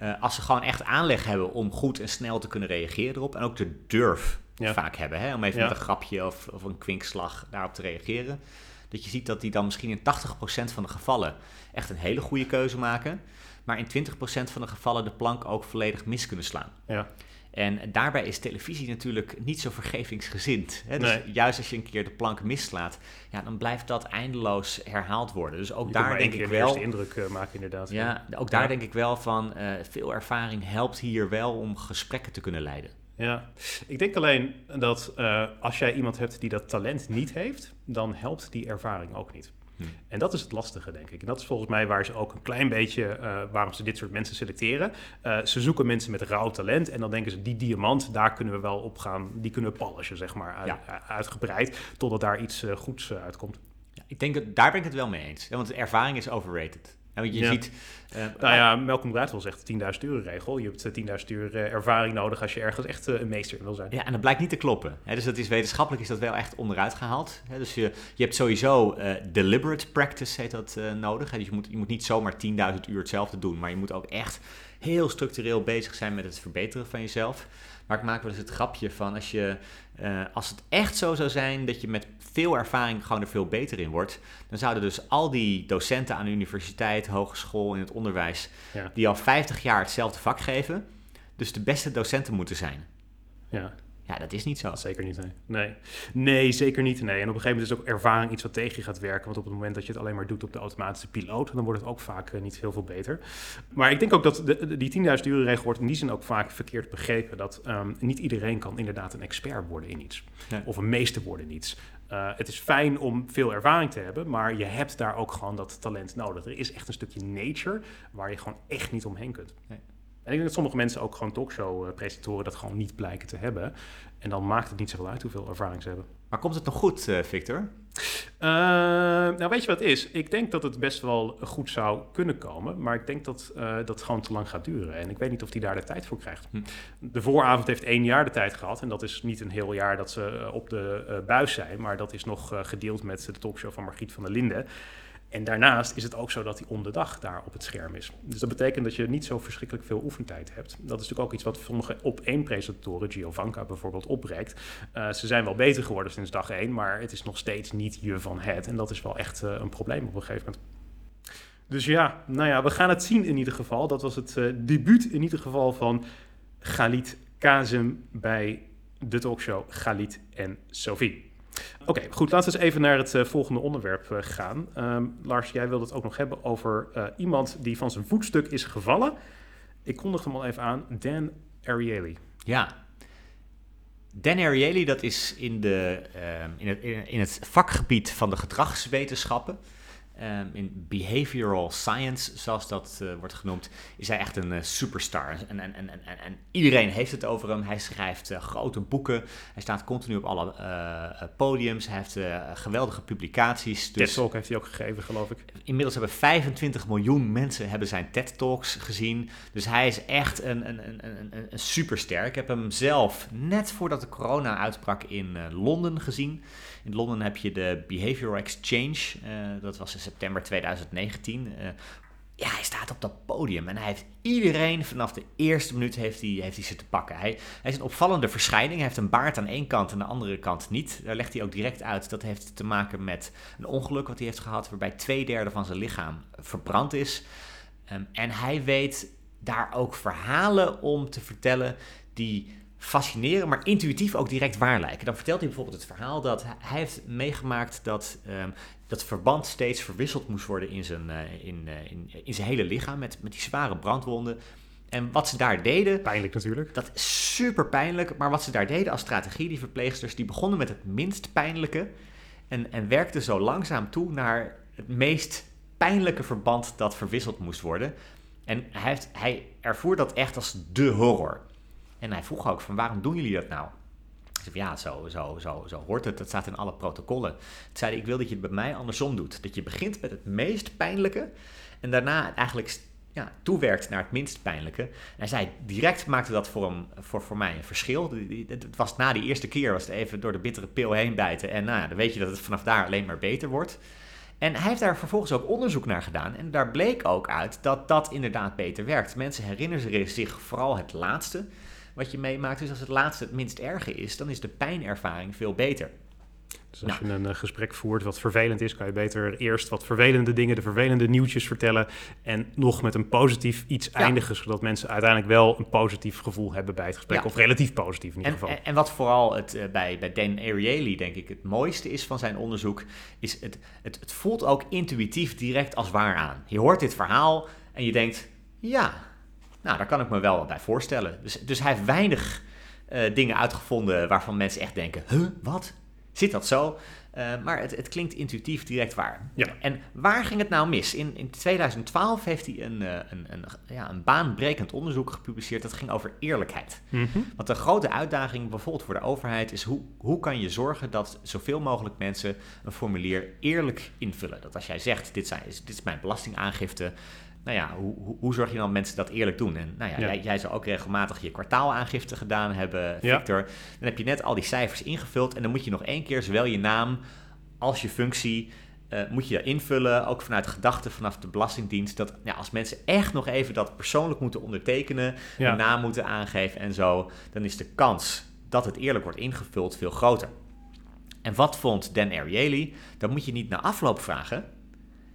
Speaker 1: uh, als ze gewoon echt aanleg hebben om goed en snel te kunnen reageren erop en ook de durf
Speaker 2: Ja.
Speaker 1: vaak hebben, hè, om even
Speaker 2: Ja.
Speaker 1: met een grapje of, of een kwinkslag daarop te reageren, dat je ziet dat die dan misschien in 80% van de gevallen echt een hele goede keuze maken, maar in 20% van de gevallen de plank ook volledig mis kunnen slaan.
Speaker 2: Ja.
Speaker 1: En daarbij is televisie natuurlijk niet zo vergevingsgezind. Hè? Dus
Speaker 2: Nee.
Speaker 1: juist als je een keer de plank mislaat, ja, dan blijft dat eindeloos herhaald worden. Dus ook
Speaker 2: Je
Speaker 1: daar denk ik
Speaker 2: de
Speaker 1: wel.
Speaker 2: eerste indruk eh, maken inderdaad.
Speaker 1: Ja, ook daar
Speaker 2: Ja.
Speaker 1: denk ik wel van eh, veel ervaring helpt hier wel om gesprekken te kunnen leiden.
Speaker 2: Ja, ik denk alleen dat eh, als jij iemand hebt die dat talent niet heeft, dan helpt die ervaring ook niet.
Speaker 1: Hm.
Speaker 2: En dat is het lastige, denk ik. En dat is volgens mij waar ze ook een klein beetje, eh, waarom ze dit soort mensen selecteren. Eh, ze zoeken mensen met rauw talent en dan denken ze, die diamant, daar kunnen we wel op gaan, die kunnen we polishen, zeg maar, uit-
Speaker 1: Ja.
Speaker 2: uitgebreid, totdat daar iets goeds uitkomt.
Speaker 1: Ja, ik denk dat daar ben ik het wel mee eens. Ja, want ervaring is overrated. Ja, want je
Speaker 2: Ja.
Speaker 1: ziet. eh,
Speaker 2: Nou ja, Malcolm Gladwell zegt de 10.000 euro regel. Je hebt eh, 10.000 uur eh, ervaring nodig als je ergens echt eh, een meester in wil zijn.
Speaker 1: Ja, en dat blijkt niet te kloppen. Hè, dus dat is wetenschappelijk is dat wel echt onderuit gehaald. Hè, dus je, je hebt sowieso eh, deliberate practice heet dat eh, nodig. Hè, dus je moet, je moet niet zomaar 10.000 uur hetzelfde doen, maar je moet ook echt heel structureel bezig zijn met het verbeteren van jezelf. Maar ik maak wel eens het grapje van als je, eh, als het echt zo zou zijn dat je met veel ervaring gewoon er veel beter in wordt, dan zouden dus al die docenten aan de universiteit, hogeschool, in het onderwijs,
Speaker 2: Ja.
Speaker 1: die al 50 jaar hetzelfde vak geven, dus de beste docenten moeten zijn.
Speaker 2: Ja.
Speaker 1: Ja, dat is niet zo.
Speaker 2: Zeker niet, nee. nee. Nee, zeker niet, nee. En op een gegeven moment is ook ervaring iets wat tegen je gaat werken. Want op het moment dat je het alleen maar doet op de automatische piloot... dan wordt het ook vaak eh, niet heel veel beter. Maar ik denk ook dat de, die 10.000 uur regel wordt in die zin ook vaak verkeerd begrepen. Dat ehm, niet iedereen kan inderdaad een expert worden in iets.
Speaker 1: Nee.
Speaker 2: Of een meester worden in iets. Eh, het is fijn om veel ervaring te hebben, maar je hebt daar ook gewoon dat talent nodig. Er is echt een stukje nature waar je gewoon echt niet omheen kunt.
Speaker 1: Nee.
Speaker 2: En ik denk dat sommige mensen ook gewoon talkshow-presentatoren dat gewoon niet blijken te hebben. En dan maakt het niet zoveel uit hoeveel ervaring ze hebben.
Speaker 1: Maar komt het nog goed, eh, Victor?
Speaker 2: Eh, nou, weet je wat het is? Ik denk dat het best wel goed zou kunnen komen, maar ik denk dat eh, dat gewoon te lang gaat duren. En ik weet niet of hij daar de tijd voor krijgt.
Speaker 1: Hm.
Speaker 2: De vooravond heeft één jaar de tijd gehad en dat is niet een heel jaar dat ze eh, op de eh, buis zijn, maar dat is nog eh, gedeeld met de talkshow van Margriet van der Linden. En daarnaast is het ook zo dat hij om de dag daar op het scherm is. Dus dat betekent dat je niet zo verschrikkelijk veel oefentijd hebt. Dat is natuurlijk ook iets wat sommige op één presentatoren, Giovanka bijvoorbeeld, opbreekt. Eh, ze zijn wel beter geworden sinds dag één, maar het is nog steeds niet je van het. En dat is wel echt eh, een probleem op een gegeven moment. Dus ja, nou ja, we gaan het zien in ieder geval. Dat was het eh, debuut in ieder geval van Galit Kazem bij de talkshow Galit en Sophie. Oké, goed. Laten we eens even naar het eh, volgende onderwerp eh, gaan. Ehm, Lars, jij wilde het ook nog hebben over eh, iemand die van zijn voetstuk is gevallen. Ik kondig hem al even aan. Dan Ariely.
Speaker 1: Ja. Dan Ariely, dat is in, de, ehm, in, het, in, in het vakgebied van de gedragswetenschappen, ehm, in behavioral science, zoals dat eh, wordt genoemd, is hij echt een eh, superstar. En, en, en, en, en iedereen heeft het over hem. Hij schrijft eh, grote boeken. Hij staat continu op alle podiums. Hij heeft geweldige publicaties.
Speaker 2: TED Talk heeft hij ook gegeven, geloof ik.
Speaker 1: Inmiddels hebben 25 miljoen mensen hebben zijn TED-talks gezien. Dus hij is echt een, een, een, een, een- superster. Ik heb hem zelf net voordat de corona uitbrak in Londen gezien. In Londen heb je de Behavioral Exchange. eh, dat was in september 2019. Eh, ja, hij staat op dat podium en hij heeft iedereen vanaf de eerste minuut heeft hij, heeft hij ze te pakken. Hij, is een opvallende verschijning. Hij heeft een baard aan één kant en aan de andere kant niet. Daar legt hij ook direct uit. Dat heeft te maken met een ongeluk wat hij heeft gehad, waarbij twee derde van zijn lichaam verbrand is. Ehm, en hij weet daar ook verhalen om te vertellen die fascineren, maar intuïtief ook direct waar lijken. Dan vertelt hij bijvoorbeeld het verhaal dat hij heeft meegemaakt dat ehm, dat verband steeds verwisseld moest worden in zijn, eh, in, eh, in, in zijn hele lichaam met, met die zware brandwonden. En wat ze daar deden,
Speaker 2: Pijnlijk natuurlijk.
Speaker 1: dat is super pijnlijk, maar wat ze daar deden als strategie, die verpleegsters, die begonnen met het minst pijnlijke en, en werkten zo langzaam toe naar het meest pijnlijke verband dat verwisseld moest worden. En hij, heeft, hij ervoer dat echt als de horror. En hij vroeg ook van waarom doen jullie dat nou? Ik zei ja, zo, zo, zo, zo hoort het. Dat staat in alle protocollen. Toen zei ik wil dat je het bij mij andersom doet. Dat je begint met het meest pijnlijke en daarna eigenlijk ja, toewerkt naar het minst pijnlijke. En hij zei, direct maakte dat voor, hem, voor, voor mij een verschil. Het was na die eerste keer, was het even door de bittere pil heen bijten. En nou ja, dan weet je dat het vanaf daar alleen maar beter wordt. En hij heeft daar vervolgens ook onderzoek naar gedaan. En daar bleek ook uit dat dat inderdaad beter werkt. Mensen herinneren zich vooral het laatste wat je meemaakt. Dus als het laatste het minst erge is, dan is de pijnervaring veel beter.
Speaker 2: Dus als je een uh, gesprek voert wat vervelend is, kan je beter eerst wat vervelende dingen, de vervelende nieuwtjes vertellen. En nog met een positief iets eindigen, zodat mensen uiteindelijk wel een positief gevoel hebben bij het gesprek. Of relatief positief in ieder
Speaker 1: en,
Speaker 2: geval.
Speaker 1: En, en, wat vooral het, uh, bij, bij Dan Ariely, denk ik, het mooiste is van zijn onderzoek, is het, het, het voelt ook intuïtief direct als waar aan. Je hoort dit verhaal en je denkt, ja, nou, daar kan ik me wel wat bij voorstellen. Dus, dus hij heeft weinig uh, dingen uitgevonden waarvan mensen echt denken, huh, wat? Zit dat zo? Uh, maar het, het, klinkt intuïtief direct waar.
Speaker 2: Ja.
Speaker 1: En waar ging het nou mis? In, in 2012 heeft hij een, uh, een, een, ja, een baanbrekend onderzoek gepubliceerd. Dat ging over eerlijkheid.
Speaker 2: Mm -hmm.
Speaker 1: Want de grote uitdaging bijvoorbeeld voor de overheid is... Hoe, hoe kan je zorgen dat zoveel mogelijk mensen een formulier eerlijk invullen? Dat als jij zegt, dit, zijn, dit is mijn belastingaangifte nou ja, hoe, hoe, hoe, zorg je dan dat mensen dat eerlijk doen? En nou ja,
Speaker 2: Ja.
Speaker 1: Jij, jij zou ook regelmatig je kwartaalaangifte gedaan hebben, Victor. Dan heb je net al die cijfers ingevuld en dan moet je nog één keer zowel je naam als je functie eh, moet je invullen, ook vanuit gedachten vanaf de Belastingdienst, dat ja, als mensen echt nog even dat persoonlijk moeten ondertekenen,
Speaker 2: Ja.
Speaker 1: hun naam moeten aangeven en zo, dan is de kans dat het eerlijk wordt ingevuld veel groter. En wat vond Dan Ariely? Dat moet je niet na afloop vragen,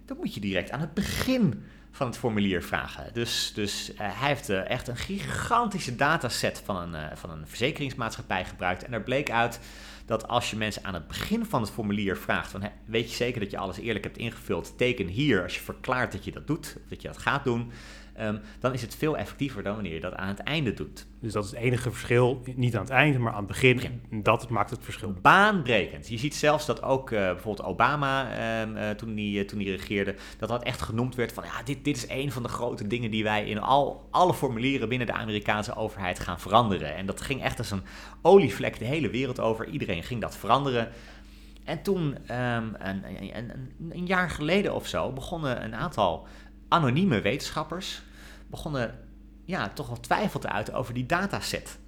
Speaker 1: dat moet je direct aan het begin van het formulier vragen. Dus, dus uh, hij heeft uh, echt een gigantische dataset van een, uh, van een verzekeringsmaatschappij gebruikt. En er bleek uit dat als je mensen aan het begin van het formulier vraagt: van, weet je zeker dat je alles eerlijk hebt ingevuld? Teken hier als je verklaart dat je dat doet, dat je dat gaat doen. Um, dan is het veel effectiever dan wanneer je dat aan het einde doet.
Speaker 2: Dus dat is het enige verschil, niet aan het einde, maar aan het begin. Dat maakt het verschil.
Speaker 1: Baanbrekend. Je ziet zelfs dat ook uh, bijvoorbeeld Obama, um, uh, toen hij toen die regeerde, dat dat echt genoemd werd van ja, dit, dit is een van de grote dingen die wij in al, alle formulieren binnen de Amerikaanse overheid gaan veranderen. En dat ging echt als een olievlek de hele wereld over. Iedereen ging dat veranderen. En toen, um, een, een, een, een jaar geleden of zo, begonnen een aantal anonieme wetenschappers begonnen ja, toch wel twijfel te uiten over die dataset.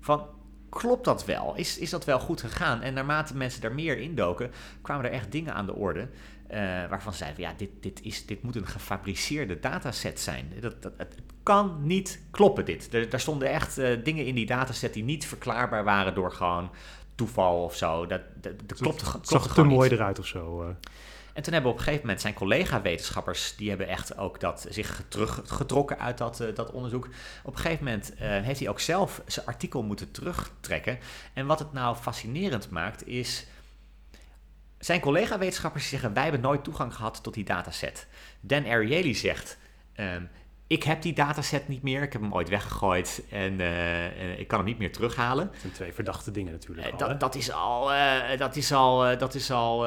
Speaker 1: Van, klopt dat wel? Is, is dat wel goed gegaan? En naarmate mensen daar meer indoken, kwamen er echt dingen aan de orde... Uh, waarvan ze zeiden, ja, dit, dit, is, dit moet een gefabriceerde dataset zijn. Dat, dat, het kan niet kloppen, dit. Er, daar stonden echt uh, dingen in die dataset die niet verklaarbaar waren door gewoon toeval of zo. Dat, dat, dat klopt,
Speaker 2: het
Speaker 1: klopt
Speaker 2: zag te mooi eruit of zo. Uh.
Speaker 1: En toen hebben op een gegeven moment zijn collega-wetenschappers, die hebben echt ook dat, zich teruggetrokken uit dat, uh, dat onderzoek. Op een gegeven moment uh, heeft hij ook zelf zijn artikel moeten terugtrekken. En wat het nou fascinerend maakt, is. Zijn collega-wetenschappers zeggen: Wij hebben nooit toegang gehad tot die dataset. Dan Ariely zegt: um, Ik heb die dataset niet meer. Ik heb hem ooit weggegooid en uh, ik kan hem niet meer terughalen.
Speaker 2: Dat zijn twee verdachte dingen natuurlijk.
Speaker 1: Uh,
Speaker 2: al,
Speaker 1: dat, dat, is al, uh, dat, is al, dat, is al,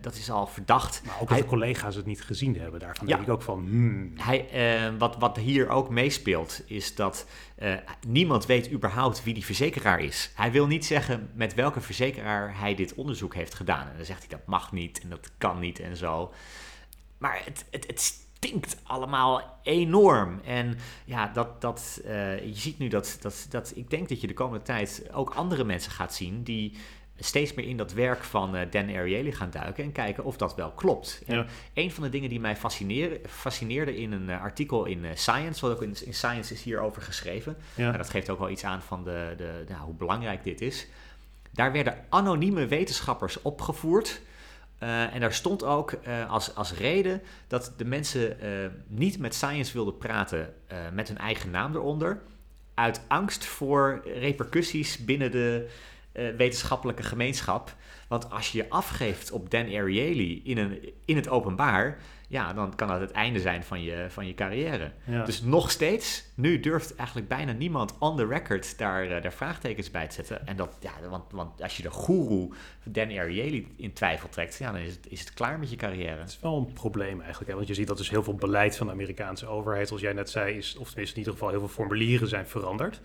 Speaker 1: dat is al verdacht.
Speaker 2: Maar ook als de collega's het niet gezien hebben. Daarvan ja, denk ik ook van... Hmm.
Speaker 1: Hij, wat, wat hier ook meespeelt is dat niemand weet überhaupt wie die verzekeraar is. Hij wil niet zeggen met welke verzekeraar hij dit onderzoek heeft gedaan. En dan zegt hij dat mag niet en dat kan niet en zo. Maar het, het, het stinkt allemaal enorm. En ja, dat, dat, uh, je ziet nu dat, dat, dat ik denk dat je de komende tijd ook andere mensen gaat zien die steeds meer in dat werk van uh, Dan Ariely gaan duiken en kijken of dat wel klopt.
Speaker 2: Ja.
Speaker 1: En een van de dingen die mij fascineerde, in een uh, artikel in Science, wat ook in, in, Science is hierover geschreven,
Speaker 2: ja.
Speaker 1: nou, dat geeft ook wel iets aan van de, de, nou, hoe belangrijk dit is. Daar werden anonieme wetenschappers opgevoerd. Uh, en daar stond ook uh, als, als reden dat de mensen uh, niet met science wilden praten met hun eigen naam eronder. Uit angst voor repercussies binnen de, eh, wetenschappelijke gemeenschap. Want als je je afgeeft op Dan Ariely in, een, in het openbaar, ja, dan kan dat het einde zijn van je, van je carrière.
Speaker 2: Ja.
Speaker 1: Dus nog steeds, nu durft eigenlijk bijna niemand on the record daar, eh, daar vraagtekens bij te zetten. En dat, ja, want, want als je de goeroe Dan Ariely in twijfel trekt, ja, dan is het, is het klaar met je carrière.
Speaker 2: Het is wel een probleem eigenlijk. Hè? Want je ziet dat dus heel veel beleid van de Amerikaanse overheid, zoals jij net zei, is, of tenminste in ieder geval heel veel formulieren zijn veranderd.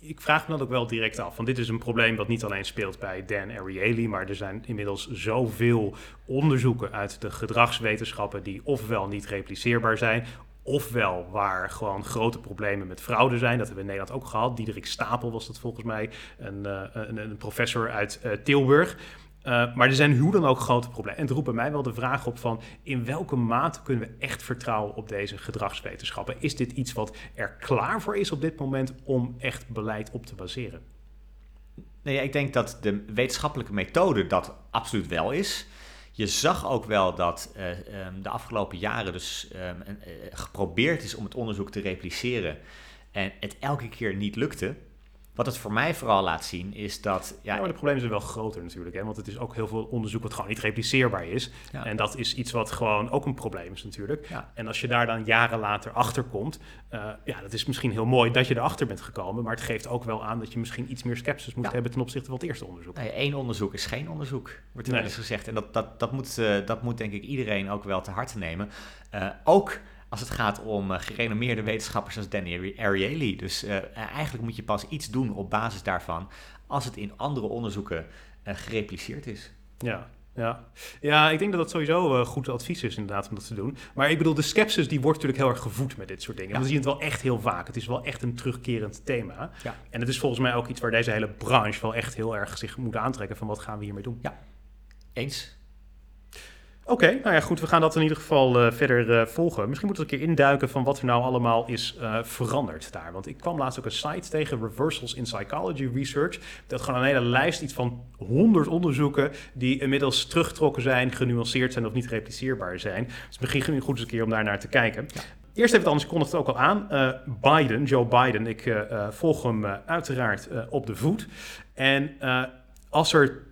Speaker 2: Ik vraag me dan ook wel direct af, want dit is een probleem wat niet alleen speelt bij Dan Ariely, maar er zijn inmiddels zoveel onderzoeken uit de gedragswetenschappen die ofwel niet repliceerbaar zijn, ofwel waar gewoon grote problemen met fraude zijn. Dat hebben we in Nederland ook gehad. Diederik Stapel was dat volgens mij, een, uh, een, een professor uit uh, Tilburg. Uh, maar er zijn hoe dan ook grote problemen. En het roept bij mij wel de vraag op van... in welke mate kunnen we echt vertrouwen op deze gedragswetenschappen? Is dit iets wat er klaar voor is op dit moment om echt beleid op te baseren?
Speaker 1: Nee, ik denk dat de wetenschappelijke methode dat absoluut wel is. Je zag ook wel dat uh, um, de afgelopen jaren dus um, uh, geprobeerd is om het onderzoek te repliceren... en het elke keer niet lukte... Wat het voor mij vooral laat zien is dat...
Speaker 2: Ja, ja maar de problemen zijn wel groter natuurlijk. Hè? Want het is ook heel veel onderzoek wat gewoon niet repliceerbaar is. Ja. En dat is iets wat gewoon ook een probleem is natuurlijk. Ja. En als je daar dan jaren later achter komt... Uh, ja, dat is misschien heel mooi dat je erachter bent gekomen. Maar het geeft ook wel aan dat je misschien iets meer sceptisch moet hebben... ten opzichte van het eerste onderzoek.
Speaker 1: Nee, één onderzoek is geen onderzoek, wordt er nee. wel eens gezegd. En dat, dat, dat, moet, uh, dat moet denk ik iedereen ook wel te harte nemen. Uh, ook als het gaat om uh, gerenommeerde wetenschappers als Danny Ariely. Dus uh, eigenlijk moet je pas iets doen op basis daarvan als het in andere onderzoeken gerepliceerd is.
Speaker 2: Ja, ja. ja, ik denk dat dat sowieso goed advies is inderdaad om dat te doen. Maar ik bedoel, de skepsis die wordt natuurlijk heel erg gevoed met dit soort dingen. Ja. We zien het wel echt heel vaak. Het is wel echt een terugkerend thema. Ja. En het is volgens mij ook iets waar deze hele branche wel echt heel erg zich moet aantrekken van wat gaan we hiermee doen.
Speaker 1: Ja, eens.
Speaker 2: Oké, okay, nou ja, goed. We gaan dat in ieder geval uh, verder uh, volgen. Misschien moeten we een keer induiken van wat er nou allemaal is uh, veranderd daar. Want ik kwam laatst ook een site tegen, Reversals in Psychology Research. Dat gewoon een hele lijst, iets van 100 onderzoeken die inmiddels teruggetrokken zijn, genuanceerd zijn of niet repliceerbaar zijn. Dus misschien goed eens een keer om daar naar te kijken. Ja. Eerst even anders, ik kondigde het ook al aan. Biden, Joe Biden, ik volg hem uiteraard op de voet. En als er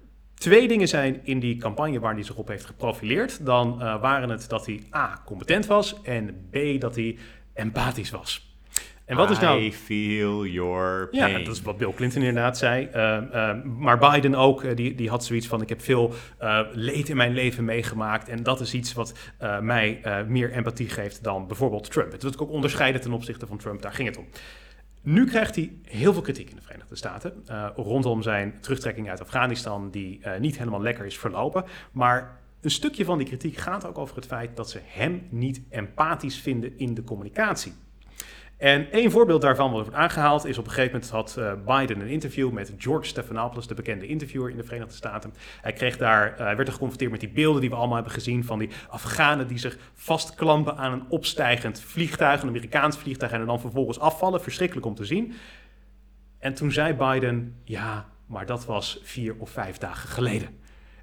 Speaker 2: twee dingen zijn in die campagne waar hij zich op heeft geprofileerd. Dan uh, waren het dat hij A, competent was en B, dat hij empathisch was.
Speaker 1: En wat is nou... I feel your pain.
Speaker 2: Ja, dat is wat Bill Clinton inderdaad zei. Uh, uh, maar Biden ook, die, die had zoiets van... ik heb veel leed in mijn leven meegemaakt... en dat is iets wat mij meer empathie geeft dan bijvoorbeeld Trump. Het wordt ook onderscheiden ten opzichte van Trump, daar ging het om. Nu krijgt hij heel veel kritiek in de Verenigde Staten uh, rondom zijn terugtrekking uit Afghanistan, die uh, niet helemaal lekker is verlopen. Maar een stukje van die kritiek gaat ook over het feit dat ze hem niet empathisch vinden in de communicatie. En één voorbeeld daarvan wat wordt aangehaald is op een gegeven moment had uh, Biden een interview met George Stephanopoulos, de bekende interviewer in de Verenigde Staten. Hij kreeg daar, uh, werd er geconfronteerd met die beelden die we allemaal hebben gezien van die Afghanen die zich vastklampen aan een opstijgend vliegtuig, een Amerikaans vliegtuig en dan vervolgens afvallen. Verschrikkelijk om te zien. En toen zei Biden, ja, maar dat was vier of vijf dagen geleden.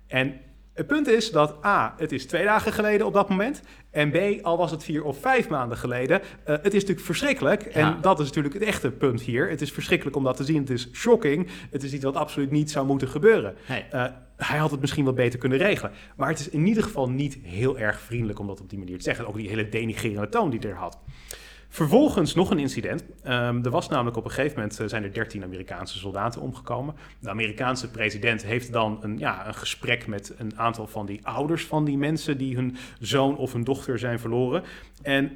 Speaker 2: En het punt is dat A, het is twee dagen geleden op dat moment. En B, al was het vier of vijf maanden geleden. Uh, het is natuurlijk verschrikkelijk. En dat is natuurlijk het echte punt hier. Het is verschrikkelijk om dat te zien. Het is shocking. Het is iets wat absoluut niet zou moeten gebeuren. Nee. Uh, hij had het misschien wat beter kunnen regelen. Maar het is in ieder geval niet heel erg vriendelijk om dat op die manier te zeggen. Ook die hele denigrerende toon die er had. Vervolgens nog een incident. Um, er was namelijk op een gegeven moment uh, zijn er 13 Amerikaanse soldaten omgekomen. De Amerikaanse president heeft dan een, ja, een gesprek met een aantal van die ouders van die mensen die hun zoon of hun dochter zijn verloren. En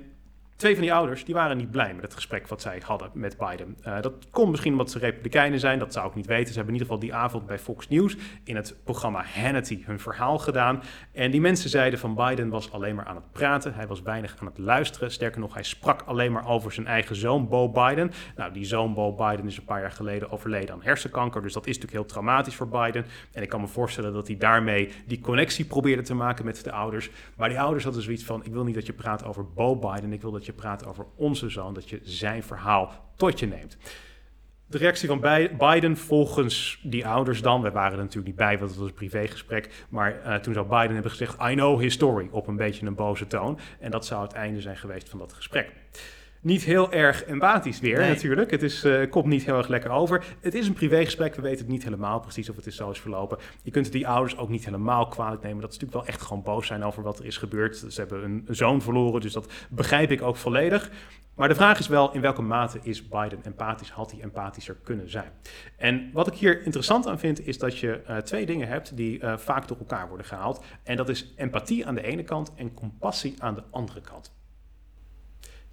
Speaker 2: Twee van die ouders die waren niet blij met het gesprek wat zij hadden met Biden. Uh, dat kon misschien omdat ze republikeinen zijn, dat zou ik niet weten. Ze hebben in ieder geval die avond bij Fox News in het programma Hannity hun verhaal gedaan. En die mensen zeiden van Biden was alleen maar aan het praten, hij was weinig aan het luisteren. Sterker nog, hij sprak alleen maar over zijn eigen zoon Bo Biden. Nou, die zoon Bo Biden is een paar jaar geleden overleden aan hersenkanker, dus dat is natuurlijk heel traumatisch voor Biden. En ik kan me voorstellen dat hij daarmee die connectie probeerde te maken met de ouders. Maar die ouders hadden zoiets van, ik wil niet dat je praat over Bo Biden, ik wil dat je praat over onze zoon, dat je zijn verhaal tot je neemt. De reactie van Biden volgens die ouders dan, we waren er natuurlijk niet bij, want het was een privégesprek, maar uh, toen zou Biden hebben gezegd, I know his story, op een beetje een boze toon. En dat zou het einde zijn geweest van dat gesprek. Niet heel erg empathisch weer
Speaker 1: Nee.
Speaker 2: natuurlijk. Het is, eh, komt niet heel erg lekker over. Het is een privégesprek, we weten het niet helemaal precies of het is zo is verlopen. Je kunt die ouders ook niet helemaal kwalijk nemen. Dat is natuurlijk wel echt gewoon boos zijn over wat er is gebeurd. Ze hebben een, een zoon verloren, dus dat begrijp ik ook volledig. Maar de vraag is wel, in welke mate is Biden empathisch? Had hij empathischer kunnen zijn? En wat ik hier interessant aan vind, is dat je eh, twee dingen hebt die eh, vaak door elkaar worden gehaald. En dat is empathie aan de ene kant en compassie aan de andere kant.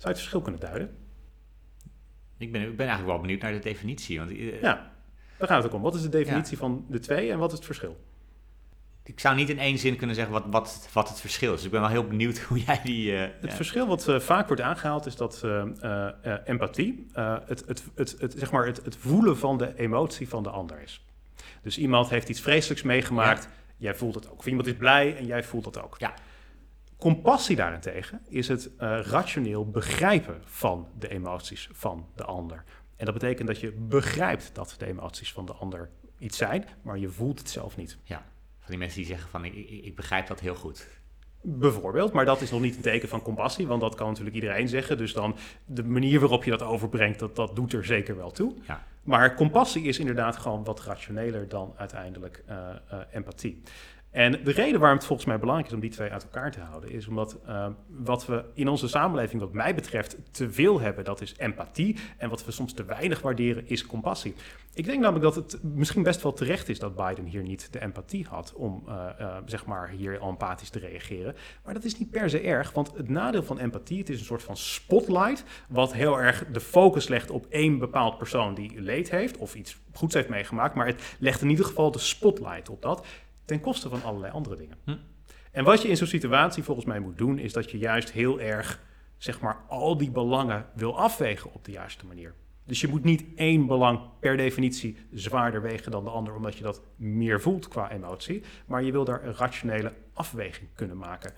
Speaker 2: Zou je het verschil kunnen duiden?
Speaker 1: Ik ben, ik ben eigenlijk wel benieuwd naar de definitie. Want eh,
Speaker 2: Ja, daar gaat het ook om. Wat is de definitie van de twee en wat is het verschil?
Speaker 1: ik zou niet in één zin kunnen zeggen wat, wat, wat het verschil is. Dus ik ben wel heel benieuwd <laughs> hoe jij die... eh,
Speaker 2: Het
Speaker 1: ja.
Speaker 2: verschil wat eh, vaak wordt aangehaald is dat empathie het, het, het, het, zeg maar het, het voelen van de emotie van de ander is. Dus iemand heeft iets vreselijks meegemaakt, jij voelt het ook. Of iemand is blij en jij voelt dat ook.
Speaker 1: Ja.
Speaker 2: Compassie daarentegen is het eh, rationeel begrijpen van de emoties van de ander. En dat betekent dat je begrijpt dat de emoties van de ander iets zijn, maar je voelt het zelf niet.
Speaker 1: ja, van die mensen die zeggen van ik, ik, ik begrijp dat heel goed.
Speaker 2: Bijvoorbeeld, maar dat is nog niet een teken van compassie, want dat kan natuurlijk iedereen zeggen. Dus dan de manier waarop je dat overbrengt, dat, dat doet er zeker wel toe.
Speaker 1: Ja.
Speaker 2: Maar compassie is inderdaad gewoon wat rationeler dan uiteindelijk eh, eh, empathie. En de reden waarom het volgens mij belangrijk is om die twee uit elkaar te houden, is omdat eh, wat we in onze samenleving, wat mij betreft, te veel hebben, dat is empathie. En wat we soms te weinig waarderen, is compassie. Ik denk namelijk dat het misschien best wel terecht is dat Biden hier niet de empathie had om eh, eh, zeg maar hier al empathisch te reageren. Maar dat is niet per se erg, want het nadeel van empathie, het is een soort van spotlight, wat heel erg de focus legt op één bepaald persoon die leed heeft of iets goeds heeft meegemaakt. Maar het legt in ieder geval de spotlight op dat, ten koste van allerlei andere dingen.
Speaker 1: Hm.
Speaker 2: En wat je in zo'n situatie volgens mij moet doen, is dat je juist heel erg, zeg maar, al die belangen wil afwegen op de juiste manier. Dus je moet niet één belang per definitie zwaarder wegen dan de ander, omdat je dat meer voelt qua emotie. Maar je wil daar een rationele afweging kunnen maken.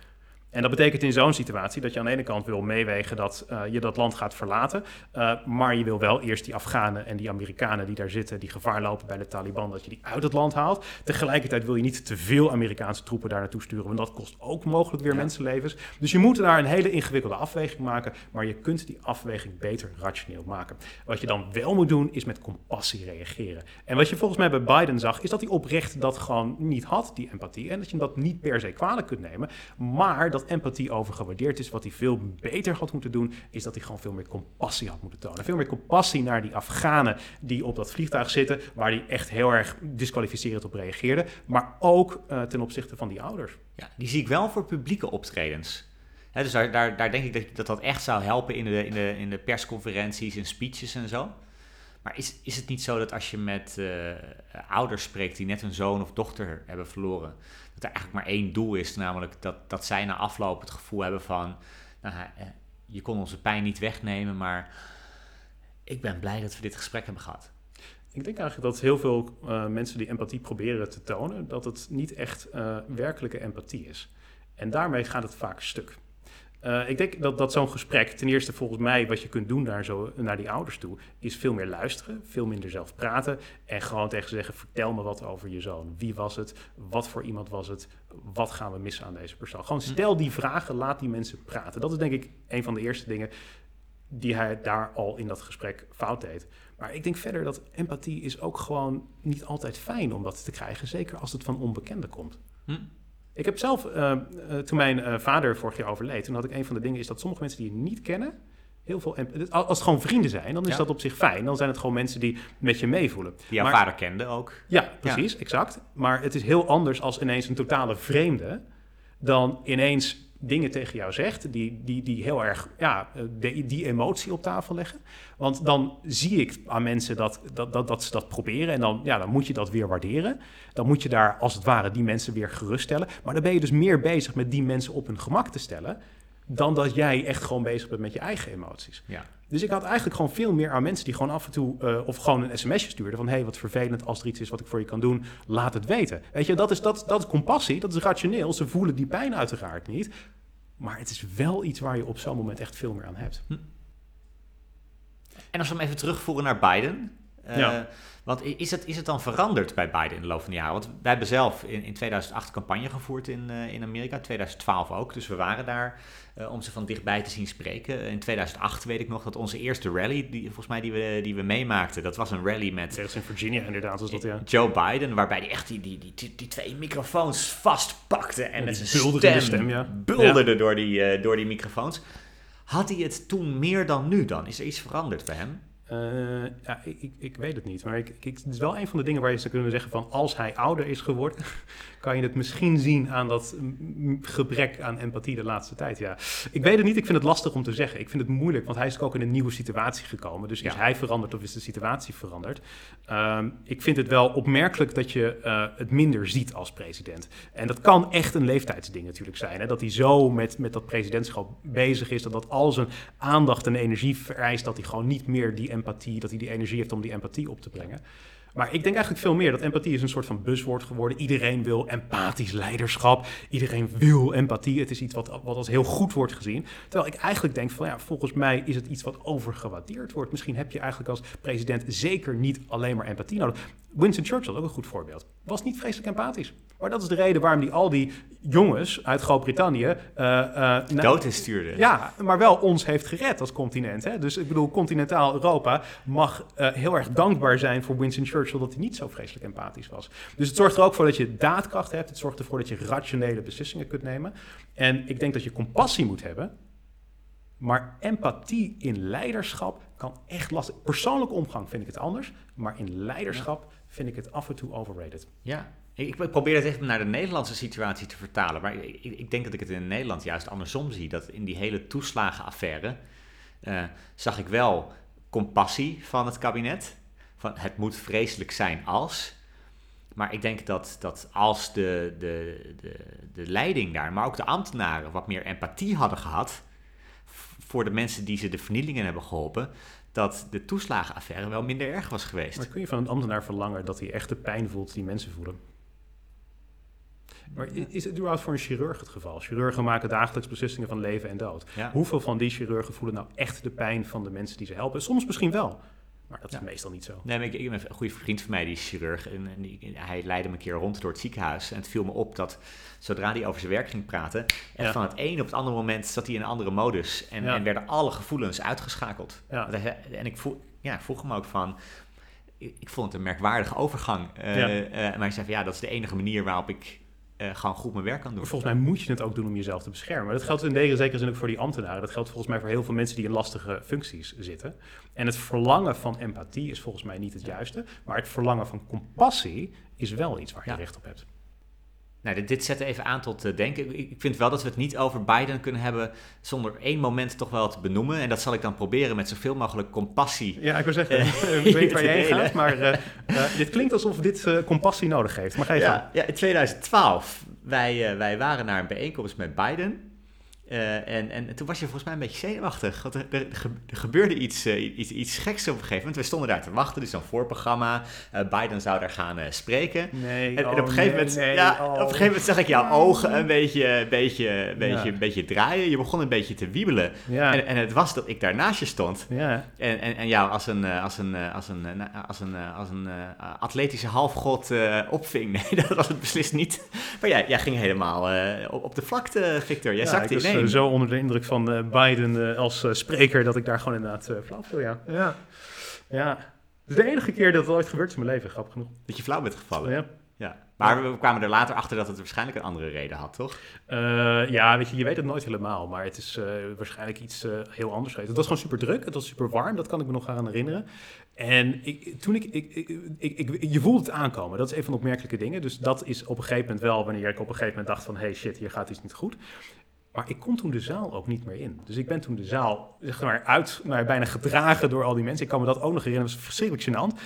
Speaker 2: En dat betekent in zo'n situatie dat je aan de ene kant wil meewegen dat eh, je dat land gaat verlaten. eh, maar je wil wel eerst die Afghanen en die Amerikanen die daar zitten, die gevaar lopen bij de Taliban, dat je die uit het land haalt. Tegelijkertijd wil je niet te veel Amerikaanse troepen daar naartoe sturen, want dat kost ook mogelijk weer
Speaker 1: Ja.
Speaker 2: mensenlevens. Dus je moet daar een hele ingewikkelde afweging maken, maar je kunt die afweging beter rationeel maken. Wat je dan wel moet doen, is met compassie reageren. En wat je volgens mij bij Biden zag, is dat hij oprecht dat gewoon niet had, die empathie. En dat je hem dat niet per se kwalijk kunt nemen. Maar dat empathie overgewaardeerd is. Wat hij veel beter had moeten doen, is dat hij gewoon veel meer compassie had moeten tonen. Veel meer compassie naar die Afghanen die op dat vliegtuig zitten, waar hij echt heel erg disqualificerend op reageerde. Maar ook eh, ten opzichte van die ouders.
Speaker 1: Ja, die zie ik wel voor publieke optredens. Dus daar, daar, daar denk ik dat, dat dat echt zou helpen in de, in, de, in de persconferenties en speeches en zo. Maar is, is het niet zo dat als je met eh, ouders spreekt die net een zoon of dochter hebben verloren, dat er eigenlijk maar één doel is, namelijk dat, dat zij na afloop het gevoel hebben van, nou, eh, je kon onze pijn niet wegnemen, maar ik ben blij dat we dit gesprek hebben gehad.
Speaker 2: Ik denk eigenlijk dat heel veel eh, mensen die empathie proberen te tonen, dat het niet echt werkelijke empathie is. En daarmee gaat het vaak stuk. Eh, ik denk dat, dat zo'n gesprek, ten eerste volgens mij, wat je kunt doen naar, zo, naar die ouders toe, is veel meer luisteren, veel minder zelf praten en gewoon tegen ze zeggen, vertel me wat over je zoon. Wie was het? Wat voor iemand was het? Wat gaan we missen aan deze persoon? Gewoon stel die vragen, laat die mensen praten. Dat is denk ik een van de eerste dingen die hij daar al in dat gesprek fout deed. Maar ik denk verder dat empathie is ook gewoon niet altijd fijn om dat te krijgen, zeker als het van onbekenden komt.
Speaker 1: Hm?
Speaker 2: Ik heb zelf, eh, eh, toen mijn eh, vader vorig jaar overleed, toen had ik een van de dingen is dat sommige mensen die je niet kennen, heel veel als het gewoon vrienden zijn, dan is
Speaker 1: Ja.
Speaker 2: dat op zich fijn. Dan zijn het gewoon mensen die met je meevoelen.
Speaker 1: Die jouw
Speaker 2: Maar-
Speaker 1: vader kende ook.
Speaker 2: Ja, precies, exact. Maar het is heel anders als ineens een totale vreemde dan ineens dingen tegen jou zegt die, die, die heel erg ja, eh, die, die emotie op tafel leggen. Want dan zie ik aan mensen dat, dat, dat, dat ze dat proberen en dan, ja, dan moet je dat weer waarderen. Dan moet je daar als het ware die mensen weer geruststellen. Maar dan ben je dus meer bezig met die mensen op hun gemak te stellen dan dat jij echt gewoon bezig bent met je eigen emoties.
Speaker 1: Ja.
Speaker 2: Dus ik had eigenlijk gewoon veel meer aan mensen die gewoon af en toe eh, of gewoon een sms'je stuurden van hé, hey, wat vervelend als er iets is wat ik voor je kan doen, laat het weten. Weet je, dat is, dat, dat is compassie, dat is rationeel. Ze voelen die pijn uiteraard niet, maar het is wel iets waar je op zo'n moment echt veel meer aan hebt.
Speaker 1: En als we hem even terugvoeren naar Biden. Uh,
Speaker 2: Ja.
Speaker 1: Want is het, is het dan veranderd bij Biden in de loop van de jaren? Want wij hebben zelf in, in 2008 campagne gevoerd in, eh, in Amerika, 2012 ook. Dus we waren daar eh, om ze van dichtbij te zien spreken. In 2008 weet ik nog dat onze eerste rally, die, volgens mij die we, die we meemaakten, dat was een rally met
Speaker 2: Ergens in Virginia inderdaad was dat, ja.
Speaker 1: Joe Biden, waarbij hij echt die, die, die, die, die twee microfoons vastpakte en
Speaker 2: Ja,
Speaker 1: met zijn stem,
Speaker 2: stem, ja.
Speaker 1: bulderde door, die, eh, door die microfoons. Had hij het toen meer dan nu dan? Is er iets veranderd bij hem?
Speaker 2: Eh, ja, ik, ik, weet het niet. Maar ik, ik, het is wel een van de dingen waar je zou kunnen zeggen van... als hij ouder is geworden, <laughs> kan je het misschien zien aan dat gebrek aan empathie de laatste tijd. Ja. Ik weet het niet, ik vind het lastig om te zeggen. Ik vind het moeilijk, want hij is ook in een nieuwe situatie gekomen. Dus is hij veranderd of is de situatie veranderd? Ehm, ik vind het wel opmerkelijk dat je eh, het minder ziet als president. En dat kan echt een leeftijdsding natuurlijk zijn. Hè? Dat hij zo met, met dat presidentschap bezig is... dat dat al zijn aandacht en energie vereist... dat hij gewoon niet meer die empathie... dat hij die energie heeft om die empathie op te brengen. Maar ik denk eigenlijk veel meer dat empathie is een soort van buzzwoord geworden. Iedereen wil empathisch leiderschap. Iedereen wil empathie. Het is iets wat, wat als heel goed wordt gezien. Terwijl ik eigenlijk denk van ja, volgens mij is het iets wat overgewaardeerd wordt. Misschien heb je eigenlijk als president zeker niet alleen maar empathie nodig. Winston Churchill, ook een goed voorbeeld, was niet vreselijk empathisch. Maar dat is de reden waarom hij al die jongens uit Groot-Brittannië... eh, eh, na-
Speaker 1: Dood instuurde.
Speaker 2: ja, maar wel ons heeft gered als continent. Hè? Dus ik bedoel, continentaal Europa mag eh, heel erg dankbaar zijn voor Winston Churchill dat hij niet zo vreselijk empathisch was. Dus het zorgt er ook voor dat je daadkracht hebt. Het zorgt ervoor dat je rationele beslissingen kunt nemen. En ik denk dat je compassie moet hebben. Maar empathie in leiderschap kan echt lastig. Persoonlijke omgang vind ik het anders. Maar in leiderschap vind ik het af en toe overrated.
Speaker 1: Ja, ik, probeer het even naar de Nederlandse situatie te vertalen. Maar ik, ik- denk dat ik het in Nederland juist andersom zie. Dat in die hele toeslagenaffaire eh, zag ik wel compassie van het kabinet. Van het moet vreselijk zijn als. Maar ik denk dat, dat als de, de, de, de leiding daar, maar ook de ambtenaren, wat meer empathie hadden gehad. voor de mensen die ze de vernielingen hebben geholpen. Dat de toeslagenaffaire wel minder erg was geweest.
Speaker 2: Maar kun je van een ambtenaar verlangen dat hij echt de pijn voelt die mensen voelen? Maar is het überhaupt voor een chirurg het geval? Chirurgen maken dagelijks beslissingen van leven en dood.
Speaker 1: Ja.
Speaker 2: Hoeveel van die chirurgen voelen nou echt de pijn van de mensen die ze helpen? Soms misschien wel, maar dat is
Speaker 1: Ja.
Speaker 2: meestal niet zo.
Speaker 1: Nee, maar ik, een goede vriend van mij, die is chirurg. En, en die- hij leidde me een keer rond door het ziekenhuis. En het viel me op dat zodra hij over zijn werk ging praten...
Speaker 2: Ja.
Speaker 1: van het een op het andere moment zat hij in een andere modus. En,
Speaker 2: Ja.
Speaker 1: en werden alle gevoelens uitgeschakeld. En ik vroeg, ja, vroeg hem ook van... Ik, ik vond het een merkwaardige overgang. Eh, eh, maar hij zei van ja, dat is de enige manier waarop ik eh, gewoon goed mijn werk kan doen.
Speaker 2: Maar volgens mij moet je het ook doen om jezelf te beschermen. Maar dat geldt in deze zekere zin ook voor die ambtenaren. Dat geldt volgens mij voor heel veel mensen die in lastige functies zitten. En het verlangen van empathie is volgens mij niet het juiste. Maar het verlangen van compassie is wel iets waar je
Speaker 1: Ja.
Speaker 2: recht op hebt.
Speaker 1: Nou, dit, dit zet even aan tot eh, denken. Ik, ik vind wel dat we het niet over Biden kunnen hebben zonder één moment toch wel te benoemen. En dat zal ik dan proberen met zoveel mogelijk compassie.
Speaker 2: Ja, ik wil zeggen,
Speaker 1: Eh, <laughs>
Speaker 2: ik weet waar <laughs> je heen gaat, maar eh, dit klinkt alsof dit compassie nodig heeft. Maar ga je.
Speaker 1: Ja, ja, in 2012, wij, wij waren naar een bijeenkomst met Biden. Eh, en, en toen was je volgens mij een beetje zenuwachtig. Want er, er, er ge- er gebeurde iets, eh, iets, iets geks op een gegeven moment. We stonden daar te wachten, dus een voorprogramma. Eh, Biden zou daar gaan spreken.
Speaker 2: Nee,
Speaker 1: En, en
Speaker 2: oh,
Speaker 1: op, een gegeven
Speaker 2: nee,
Speaker 1: moment,
Speaker 2: nee,
Speaker 1: ja,
Speaker 2: oh.
Speaker 1: op een gegeven moment zag ik jouw ogen een beetje, een beetje, een beetje,
Speaker 2: Ja.
Speaker 1: een beetje draaien. Je begon een beetje te wiebelen.
Speaker 2: Ja,
Speaker 1: En, en het was dat ik daar naast je stond.
Speaker 2: ja.
Speaker 1: En, en, en jou als een, als een, als een, als een, als een atletische halfgod opving. <laughs> Nee, dat was het beslist niet. Maar jij, jij ging helemaal op, op de vlakte, Victor. Jij zakte
Speaker 2: ik zo onder de indruk van eh, Biden eh, als eh, spreker dat ik daar gewoon inderdaad flauw viel, ja. Ja. ja. Het is de enige keer dat het ooit gebeurd is in mijn leven, grappig genoeg.
Speaker 1: Dat je flauw bent gevallen.
Speaker 2: Ja.
Speaker 1: Ja. Maar we kwamen er later achter dat het waarschijnlijk een andere reden had, toch?
Speaker 2: Eh, ja, weet je, je weet het nooit helemaal, maar het is eh, waarschijnlijk iets eh, heel anders geweest. Het was gewoon super druk, het was super warm, dat kan ik me nog aan herinneren. En ik, toen ik, ik, ik, ik, ik- je voelt het aankomen, dat is een van de opmerkelijke dingen. Dus dat is op een gegeven moment wel wanneer ik op een gegeven moment dacht van, hey shit, hier gaat iets niet goed. Maar ik kon toen de zaal ook niet meer in. Dus ik ben toen de zaal zeg maar, uit, maar bijna gedragen door al die mensen. Ik kan me dat ook nog herinneren, dat was verschrikkelijk gênant.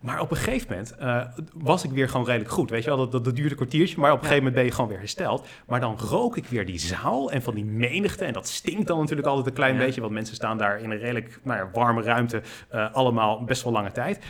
Speaker 2: Maar op een gegeven moment eh, was ik weer gewoon redelijk goed. Weet je wel, dat, dat, dat duurde een kwartiertje, maar op een gegeven moment ben je gewoon weer hersteld. Maar dan rook ik weer die zaal en van die menigte. En dat stinkt dan natuurlijk altijd een klein
Speaker 1: Ja.
Speaker 2: beetje, want mensen staan daar in een redelijk nou ja, warme ruimte, eh, allemaal best wel lange tijd.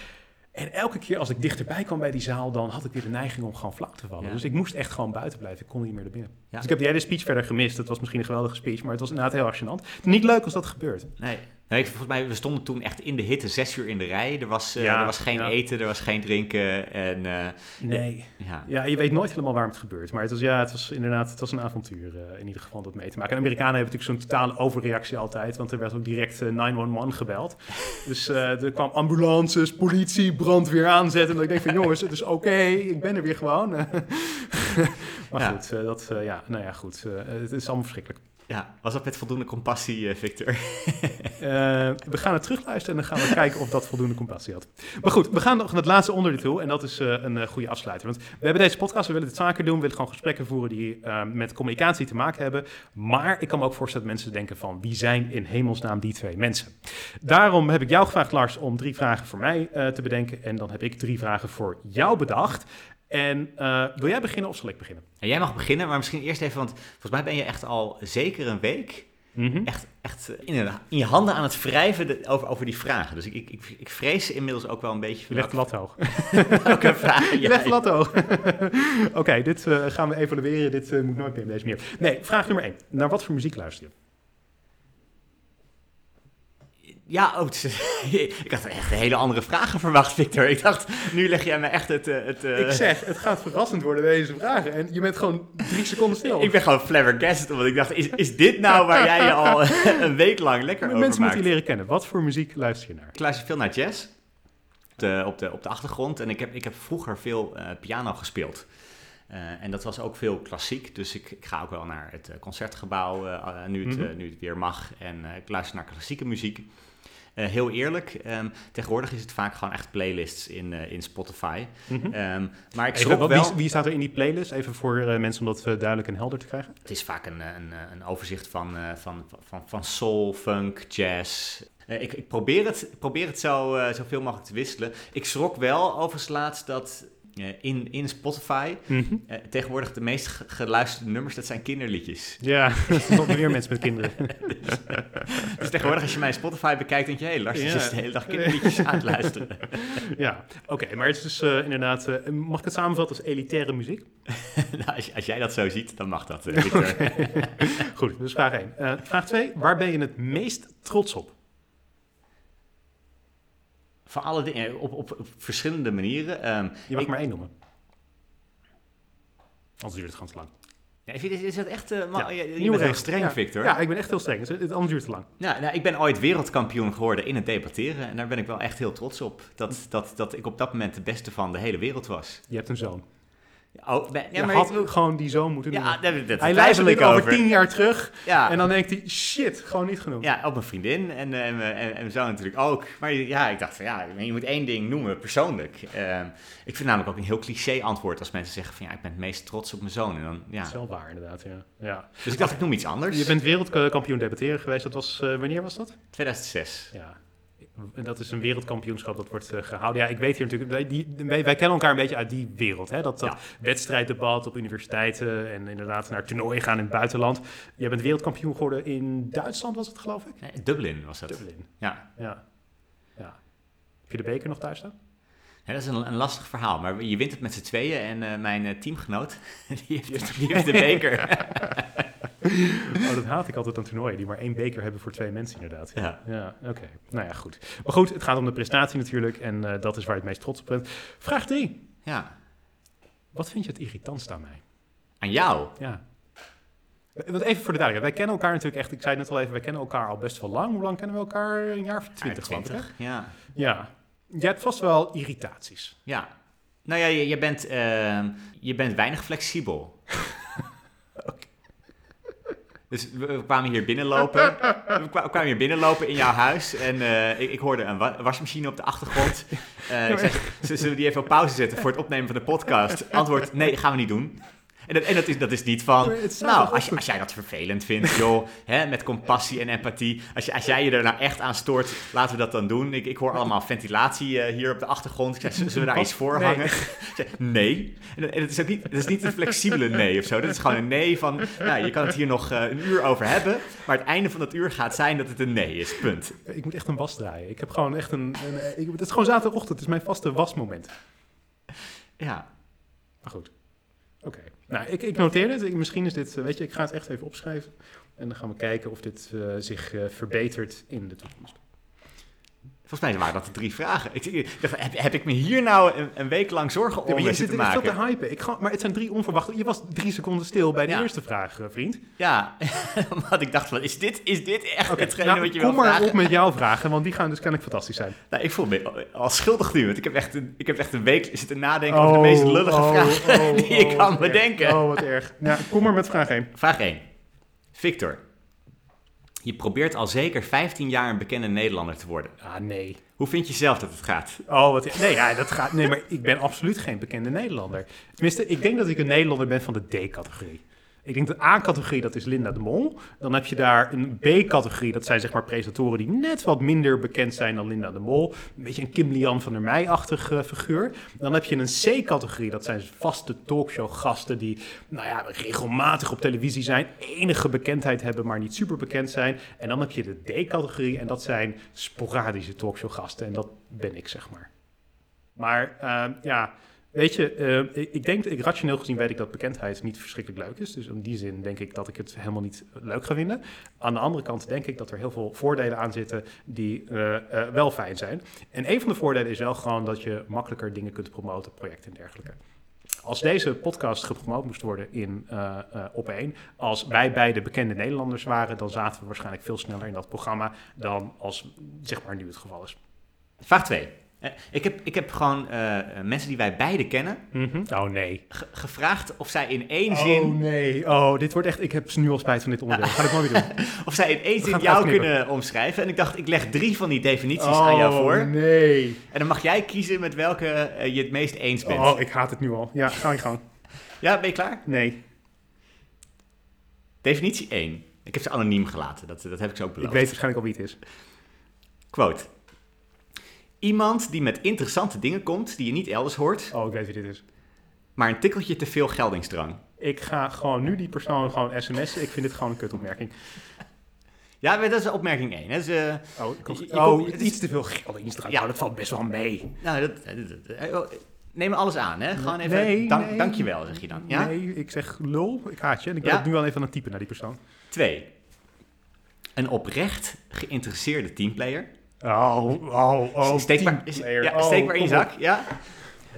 Speaker 2: En elke keer als ik dichterbij kwam bij die zaal, dan had ik weer de neiging om gewoon flauw te vallen.
Speaker 1: Ja.
Speaker 2: Dus ik moest echt gewoon buiten blijven. Ik kon niet meer naar binnen.
Speaker 1: Ja.
Speaker 2: Dus ik heb die hele speech verder gemist. Het was misschien een geweldige speech, maar het was inderdaad heel gênant. Niet leuk als dat gebeurt.
Speaker 1: Nee. Ik- volgens mij, we stonden toen echt in de hitte, zes uur in de rij. Er was, eh,
Speaker 2: Ja,
Speaker 1: er was geen
Speaker 2: ja.
Speaker 1: eten, er was geen drinken. En eh,
Speaker 2: Nee.
Speaker 1: ja,
Speaker 2: Ja, je weet nooit helemaal waarom het gebeurt. Maar het was, ja, het was inderdaad het was een avontuur eh, in ieder geval om dat mee te maken. En Amerikanen hebben natuurlijk zo'n totale overreactie altijd. Want er werd ook direct eh, 911 gebeld. <laughs> Dus eh, er kwam ambulances, politie, brandweer aanzetten. En dat ik denk van jongens, het is oké, ik ben er weer gewoon. <laughs> maar goed, eh, dat, eh, ja, nou ja, goed. eh, het is allemaal verschrikkelijk.
Speaker 1: Ja, was dat met voldoende compassie, eh, Victor? <laughs>
Speaker 2: Eh, we gaan het terugluisteren en dan gaan we kijken of dat voldoende compassie had. Maar goed, we gaan nog naar het laatste onderdeel. En dat is eh, een goede afsluiter. Want we hebben deze podcast, we willen dit vaker doen. We willen gewoon gesprekken voeren die met communicatie te maken hebben. Maar ik kan me ook voorstellen dat mensen denken van... wie zijn in hemelsnaam die twee mensen? Daarom heb ik jou gevraagd, Lars, om drie vragen voor mij te bedenken. En dan heb ik drie vragen voor jou bedacht. En eh, wil jij beginnen of zal ik beginnen?
Speaker 1: En jij mag beginnen, maar misschien eerst even, want volgens mij ben je echt al zeker een week
Speaker 2: Mhm.
Speaker 1: echt, echt in, in je handen aan het wrijven de- over, over die vragen. Dus ik, ik, ik, ik vrees inmiddels ook wel een beetje
Speaker 2: Je legt <laughs> de lat hoog.
Speaker 1: welke
Speaker 2: Je legt de
Speaker 1: jij...
Speaker 2: lat hoog. Oké, dit eh, gaan we evalueren. Dit eh, moet nooit meer in deze meer. Nee, vraag nummer één. Naar wat voor muziek luister je?
Speaker 1: Ja, oh, <laughs> ik had echt hele andere vragen verwacht, Victor. Ik dacht, nu leg jij me echt het... eh, het eh,
Speaker 2: Ik zeg, het gaat verrassend worden deze vragen. En je bent gewoon drie seconden stil.
Speaker 1: Ik ben gewoon flabbergasted, omdat ik dacht, is, is dit nou waar jij je al <laughs> een week lang lekker over
Speaker 2: Mensen moeten je leren kennen. Wat voor muziek luister je naar?
Speaker 1: Ik luister veel naar jazz op de, op de, op de achtergrond. En ik heb, ik heb vroeger veel eh, piano gespeeld. En dat was ook veel klassiek. Dus ik, ik ga ook wel naar het concertgebouw nu, het,
Speaker 2: Mhm.
Speaker 1: nu het weer mag. En ik luister naar klassieke muziek. Eh, heel eerlijk, ehm, tegenwoordig is het vaak gewoon echt playlists in, eh, in Spotify.
Speaker 2: Mhm.
Speaker 1: Ehm, maar ik
Speaker 2: Even,
Speaker 1: schrok wel...
Speaker 2: wie, wie staat er in die playlist? Even voor eh, mensen om dat duidelijk en helder te krijgen.
Speaker 1: Het is vaak een, een, een overzicht van, van, van, van soul, funk, jazz. Ik, ik probeer het, probeer het zo, eh, zoveel mogelijk te wisselen. Ik schrok wel overigens laatst dat in, in Spotify eh, tegenwoordig de meest ge- geluisterde nummers, dat zijn kinderliedjes.
Speaker 2: Ja, <laughs> zijn nog meer mensen met kinderen. <laughs>
Speaker 1: Dus tegenwoordig als je mijn Spotify bekijkt, denk je, hé, hey, Lars is
Speaker 2: Ja.
Speaker 1: de hele dag kinderliedjes aan het luisteren. <laughs>
Speaker 2: ja, oké. maar het is dus eh, inderdaad... eh, mag ik het samenvatten als elitaire muziek?
Speaker 1: nou, als, als jij dat zo ziet, dan mag dat, eh.
Speaker 2: Goed, dus vraag 1. vraag 2. Waar ben je het meest trots op?
Speaker 1: Van alle dingen, op, op, op verschillende manieren. Ehm,
Speaker 2: Je mag
Speaker 1: ik-
Speaker 2: maar één noemen. Anders duurt het gewoon te lang.
Speaker 1: ja, is, is, is dat echt... eh,
Speaker 2: Ja,
Speaker 1: je, je bent heel streng,
Speaker 2: Ja.
Speaker 1: Victor.
Speaker 2: Ja, ik ben echt heel streng. Dus het, anders duurt te lang.
Speaker 1: Nou, nou, ik ben ooit wereldkampioen geworden in het debatteren. En daar ben ik wel echt heel trots op. Dat, dat, dat ik op dat moment de beste van de hele wereld was.
Speaker 2: Je hebt een zoon.
Speaker 1: Oh, ben, ja,
Speaker 2: je
Speaker 1: maar
Speaker 2: had gewoon die zoon moeten
Speaker 1: ja,
Speaker 2: noemen.
Speaker 1: daar, daar
Speaker 2: Hij luistert over
Speaker 1: over.
Speaker 2: tien jaar terug.
Speaker 1: ja,
Speaker 2: En dan denkt hij, shit, gewoon niet genoemd.
Speaker 1: ja, ook mijn vriendin en, eh, en, en, en mijn zoon natuurlijk ook. Maar ja, ik dacht van ja, je moet één ding noemen, persoonlijk. Ehm, ik vind namelijk ook een heel cliché antwoord als mensen zeggen van ja, ik ben het meest trots op mijn zoon. En dan,
Speaker 2: Dat
Speaker 1: ja.
Speaker 2: is wel waar, inderdaad. Ja. Ja.
Speaker 1: Dus ik dacht, ik noem iets anders.
Speaker 2: Je bent wereldkampioen debatteren geweest. Dat was, eh, wanneer was dat?
Speaker 1: 2006.
Speaker 2: Ja. En dat is een wereldkampioenschap dat wordt eh, gehouden. Ja, ik weet hier natuurlijk, wij, die, wij, wij kennen elkaar een beetje uit die wereld. Hè? Dat, dat
Speaker 1: Ja.
Speaker 2: wedstrijddebat op universiteiten en inderdaad naar toernooien gaan in het buitenland. Je bent wereldkampioen geworden in Duitsland, was het geloof ik?
Speaker 1: Nee, Dublin was dat.
Speaker 2: Dublin.
Speaker 1: Ja.
Speaker 2: Ja. ja. Heb je de beker nog thuis staan?
Speaker 1: Ja, dat is een, een lastig verhaal, maar je wint het met z'n tweeën en eh, mijn eh, teamgenoot, <laughs> die heeft, die heeft de <laughs> beker. <laughs> <laughs>
Speaker 2: Oh, dat haat ik altijd aan toernooien, die maar één beker hebben voor twee mensen inderdaad.
Speaker 1: Ja.
Speaker 2: Ja, oké. Nou ja, goed. Maar goed, het gaat om de prestatie natuurlijk en eh, dat is waar je het meest trots op bent. Vraag 3.
Speaker 1: ja,
Speaker 2: Wat vind je het irritantst aan mij?
Speaker 1: aan jou.
Speaker 2: Ja. Want even voor de duidelijkheid, wij kennen elkaar natuurlijk echt, ik zei het net al even, wij kennen elkaar al best wel lang. Hoe lang kennen we elkaar? Een jaar of twintig, geloof ik, hè?
Speaker 1: 20, ja.
Speaker 2: Ja. Je hebt vast wel irritaties.
Speaker 1: Ja. Nou ja, je, je, bent, ehm, je bent weinig flexibel. <laughs> Dus we, kwamen hier binnenlopen. <laughs> We kwa- kwamen hier binnenlopen in jouw huis. En eh, ik, ik hoorde een wa- wasmachine op de achtergrond. Eh, ik zei, "Z- zullen we die even op pauze zetten voor het opnemen van de podcast? <laughs> Antwoord, nee, gaan we niet doen. En dat, en dat, is, dat is niet van, nou, als, als jij dat vervelend vindt, joh, hè, met compassie en empathie. Als, als jij je er nou echt aan stoort, laten we dat dan doen. Ik, ik hoor allemaal ventilatie eh, hier op de achtergrond. Ik zei, zullen we daar iets voor
Speaker 2: Nee.
Speaker 1: hangen? Nee. En, het is ook niet, het is niet een flexibele nee of zo. Dat is gewoon een nee van, nou, je kan het hier nog eh, een uur over hebben. Maar het einde van dat uur gaat zijn dat het een nee is, punt.
Speaker 2: Ik moet echt een was draaien. Ik heb gewoon echt een... een ik, het is gewoon zaterdagochtend, het is mijn vaste wasmoment.
Speaker 1: Ja,
Speaker 2: Maar goed. Oké. Nou, ik, ik noteer het. Misschien is dit, eh, weet je, ik ga het echt even opschrijven. En dan gaan we kijken of dit eh, zich eh, verbetert in de toekomst.
Speaker 1: Volgens mij waren dat de drie vragen. Ik, ik dacht, heb, heb ik me hier nou een, een week lang zorgen om
Speaker 2: Ja, maar je zit
Speaker 1: te maken?
Speaker 2: te hypen. Ik ga, maar het zijn drie onverwachte... Je was drie seconden stil bij de
Speaker 1: Ja.
Speaker 2: eerste vraag, eh, vriend.
Speaker 1: Ja, <laughs> omdat ik dacht van, is dit, is dit echt
Speaker 2: Oké,
Speaker 1: hetgene
Speaker 2: nou,
Speaker 1: wat je
Speaker 2: kom
Speaker 1: wil
Speaker 2: maar
Speaker 1: vragen?
Speaker 2: op met jouw vragen, want die gaan dus kennelijk fantastisch zijn.
Speaker 1: Nou, ik voel me al schuldig nu, want ik heb echt een, ik heb echt een week zitten nadenken over de meest lullige vragen <laughs> die ik kan
Speaker 2: wat
Speaker 1: bedenken.
Speaker 2: erg. Oh, wat erg. Ja, kom maar met vraag 1.
Speaker 1: Vraag 1. Victor, je probeert al zeker 15 jaar een bekende Nederlander te worden.
Speaker 2: Ah, nee.
Speaker 1: Hoe vind je zelf dat het gaat?
Speaker 2: Oh, wat... Nee, ja, dat gaat... Nee, maar ik ben absoluut geen bekende Nederlander. Tenminste, ik denk dat ik een Nederlander ben van de D-categorie. Ik denk de A-categorie, dat is Linda de Mol. Dan heb je daar een B-categorie, dat zijn zeg maar presentatoren die net wat minder bekend zijn dan Linda de Mol. Een beetje een Kim Lian van der Meij-achtig eh, figuur. Dan heb je een C-categorie, dat zijn vaste talkshow-gasten die nou ja, regelmatig op televisie zijn, enige bekendheid hebben, maar niet super bekend zijn. En dan heb je de D-categorie en dat zijn sporadische talkshow-gasten. En dat ben ik, zeg maar. Maar eh, ja, weet je, eh, ik, denk, ik, rationeel gezien weet ik dat bekendheid niet verschrikkelijk leuk is. Dus in die zin denk ik dat ik het helemaal niet leuk ga vinden. Aan de andere kant denk ik dat er heel veel voordelen aan zitten die eh, eh, wel fijn zijn. En een van de voordelen is wel gewoon dat je makkelijker dingen kunt promoten, projecten en dergelijke. Als deze podcast gepromoot moest worden in eh, op één, als wij beide bekende Nederlanders waren, dan zaten we waarschijnlijk veel sneller in dat programma dan als zeg maar nu het geval is.
Speaker 1: Vraag 2. Ik heb, ik heb gewoon eh, mensen die wij beide kennen
Speaker 2: Oh nee.
Speaker 1: ge- gevraagd of zij in één zin,
Speaker 2: Oh nee. Oh, dit wordt echt. Ik heb nu al spijt van dit onderdeel. Ga ik nooit meer doen. <laughs>
Speaker 1: of zij in één zin jou kunnen omschrijven. En ik dacht, ik leg drie van die definities aan jou voor.
Speaker 2: Oh, nee.
Speaker 1: En dan mag jij kiezen met welke eh, je het meest eens bent.
Speaker 2: Oh, ik haat het nu al. Ja, ga je gang.
Speaker 1: Ja, ben je klaar?
Speaker 2: Nee,
Speaker 1: Definitie 1. Ik heb ze anoniem gelaten, dat, dat heb ik ze ook
Speaker 2: ik
Speaker 1: beloofd.
Speaker 2: weet waarschijnlijk al wie het is.
Speaker 1: Quote. Iemand die met interessante dingen komt die je niet elders hoort,
Speaker 2: Oh, ik weet wie dit is.
Speaker 1: maar een tikkeltje te veel geldingsdrang.
Speaker 2: Ik ga gewoon nu die persoon gewoon sms'en. Ik vind dit gewoon een kutopmerking.
Speaker 1: Ja, dat is opmerking 1. Hè. Dus, eh,
Speaker 2: Oh,
Speaker 1: Je-
Speaker 2: oh
Speaker 1: komt- het is-
Speaker 2: iets te veel geld in
Speaker 1: Ja.
Speaker 2: Ja, dat valt best wel mee.
Speaker 1: nou, dat, dat- dat- eh, oh, neem alles aan, hè. Gewoon even,
Speaker 2: Nee,
Speaker 1: dank,
Speaker 2: nee.
Speaker 1: dankjewel, zeg je dan. Ja?
Speaker 2: Nee, ik zeg lul, ik haat je. En ik ben
Speaker 1: Ja?
Speaker 2: nu al even aan het typen naar die persoon.
Speaker 1: 2. Een oprecht geïnteresseerde teamplayer.
Speaker 2: Oh, oh, oh.
Speaker 1: steek maar, ja,
Speaker 2: Oh,
Speaker 1: steek maar in je
Speaker 2: op.
Speaker 1: zak, ja.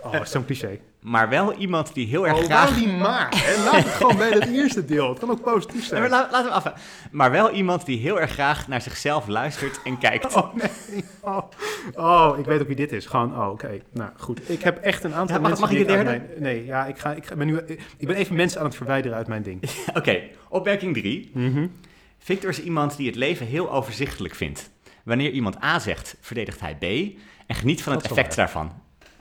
Speaker 2: Oh, zo'n cliché.
Speaker 1: Maar wel iemand die heel erg
Speaker 2: Oh,
Speaker 1: graag...
Speaker 2: die maar. hè? Laat het gewoon bij het eerste deel. Het kan ook positief
Speaker 1: Nee,
Speaker 2: zijn.
Speaker 1: maar la- laten we af. Maar wel iemand die heel erg graag naar zichzelf luistert en kijkt.
Speaker 2: Oh nee. Oh, oh, ik weet ook wie dit is. Gewoon, oh, oké. Nou, goed. Ik heb echt een aantal
Speaker 1: Ja, mag-
Speaker 2: mensen...
Speaker 1: mag ik de derde?
Speaker 2: Mijn, nee, ja, ik, ga, ik, ga, ben nu, ik ben even mensen aan het verwijderen uit mijn ding. <laughs>
Speaker 1: Oké, opmerking 3.
Speaker 2: Mhm.
Speaker 1: Victor is iemand die het leven heel overzichtelijk vindt. Wanneer iemand A zegt, verdedigt hij B en geniet van het
Speaker 2: Dat
Speaker 1: effect daarvan.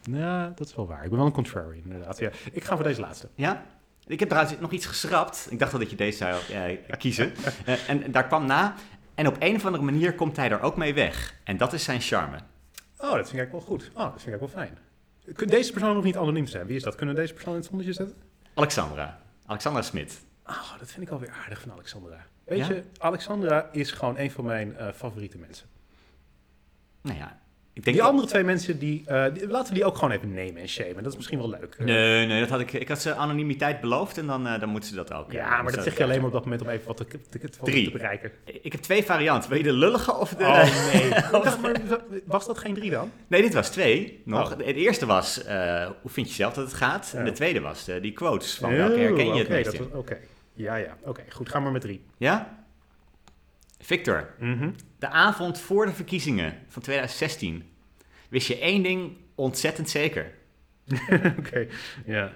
Speaker 2: Ja, dat is wel waar. Ik ben wel een contrary, inderdaad. Ja. Ik ga voor deze laatste.
Speaker 1: Ja? Ik heb trouwens nog iets geschrapt. Ik dacht al dat je deze zou eh, kiezen. <laughs> Eh, en, en daar kwam na. En op een of andere manier komt hij er ook mee weg. En dat is zijn charme.
Speaker 2: Oh, dat vind ik wel goed. Oh, dat vind ik wel fijn. Kun deze persoon nog niet anoniem zijn? Wie is dat? Kunnen we deze persoon in het zonnetje zetten?
Speaker 1: Alexandra. Alexandra Smit.
Speaker 2: Oh, dat vind ik alweer aardig van Alexandra. Weet
Speaker 1: Ja?
Speaker 2: je, Alexandra is gewoon een van mijn eh, favoriete mensen.
Speaker 1: Nou ja, ik denk...
Speaker 2: Die andere twee mensen, die, eh, die- laten we die ook gewoon even nemen en shamen. Dat is misschien wel leuk.
Speaker 1: Nee, nee, dat had ik, ik had ze anonimiteit beloofd en dan, eh, dan moeten ze dat ook.
Speaker 2: Ja, maar dat zeg je alleen maar op dat moment om even wat te, te, te,
Speaker 1: Drie.
Speaker 2: te bereiken.
Speaker 1: Ik heb twee varianten. Wil je de lullige of de...
Speaker 2: Oh <laughs> nee. Dacht, maar was dat geen drie dan?
Speaker 1: Nee, dit was twee nog.
Speaker 2: Oh.
Speaker 1: De eerste was, eh, hoe vind je zelf dat het gaat? En de tweede was eh, die quotes van welke herken je het
Speaker 2: oké,
Speaker 1: meest
Speaker 2: ja, ja. Oké, goed. Ga maar met drie.
Speaker 1: Ja? Victor,
Speaker 2: Mhm.
Speaker 1: De avond voor de verkiezingen van 2016 wist je één ding ontzettend zeker. <laughs>
Speaker 2: Oké, ja.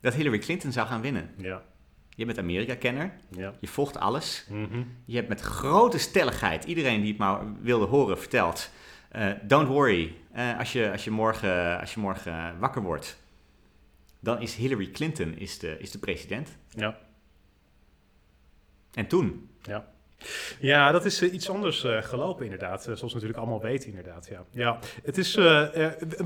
Speaker 1: Dat Hillary Clinton zou gaan winnen.
Speaker 2: Ja,
Speaker 1: Je bent Amerika-kenner,
Speaker 2: ja.
Speaker 1: je volgt alles.
Speaker 2: Mhm.
Speaker 1: Je hebt met grote stelligheid, iedereen die het maar wilde horen, verteld... eh, don't worry, eh, als, je, als, je morgen, als je morgen wakker wordt... dan is Hillary Clinton is de, is de president.
Speaker 2: Ja.
Speaker 1: En toen?
Speaker 2: Ja. Ja, dat is eh, iets anders eh, gelopen inderdaad. Eh, zoals we natuurlijk allemaal weten inderdaad. Ja. Ja, het is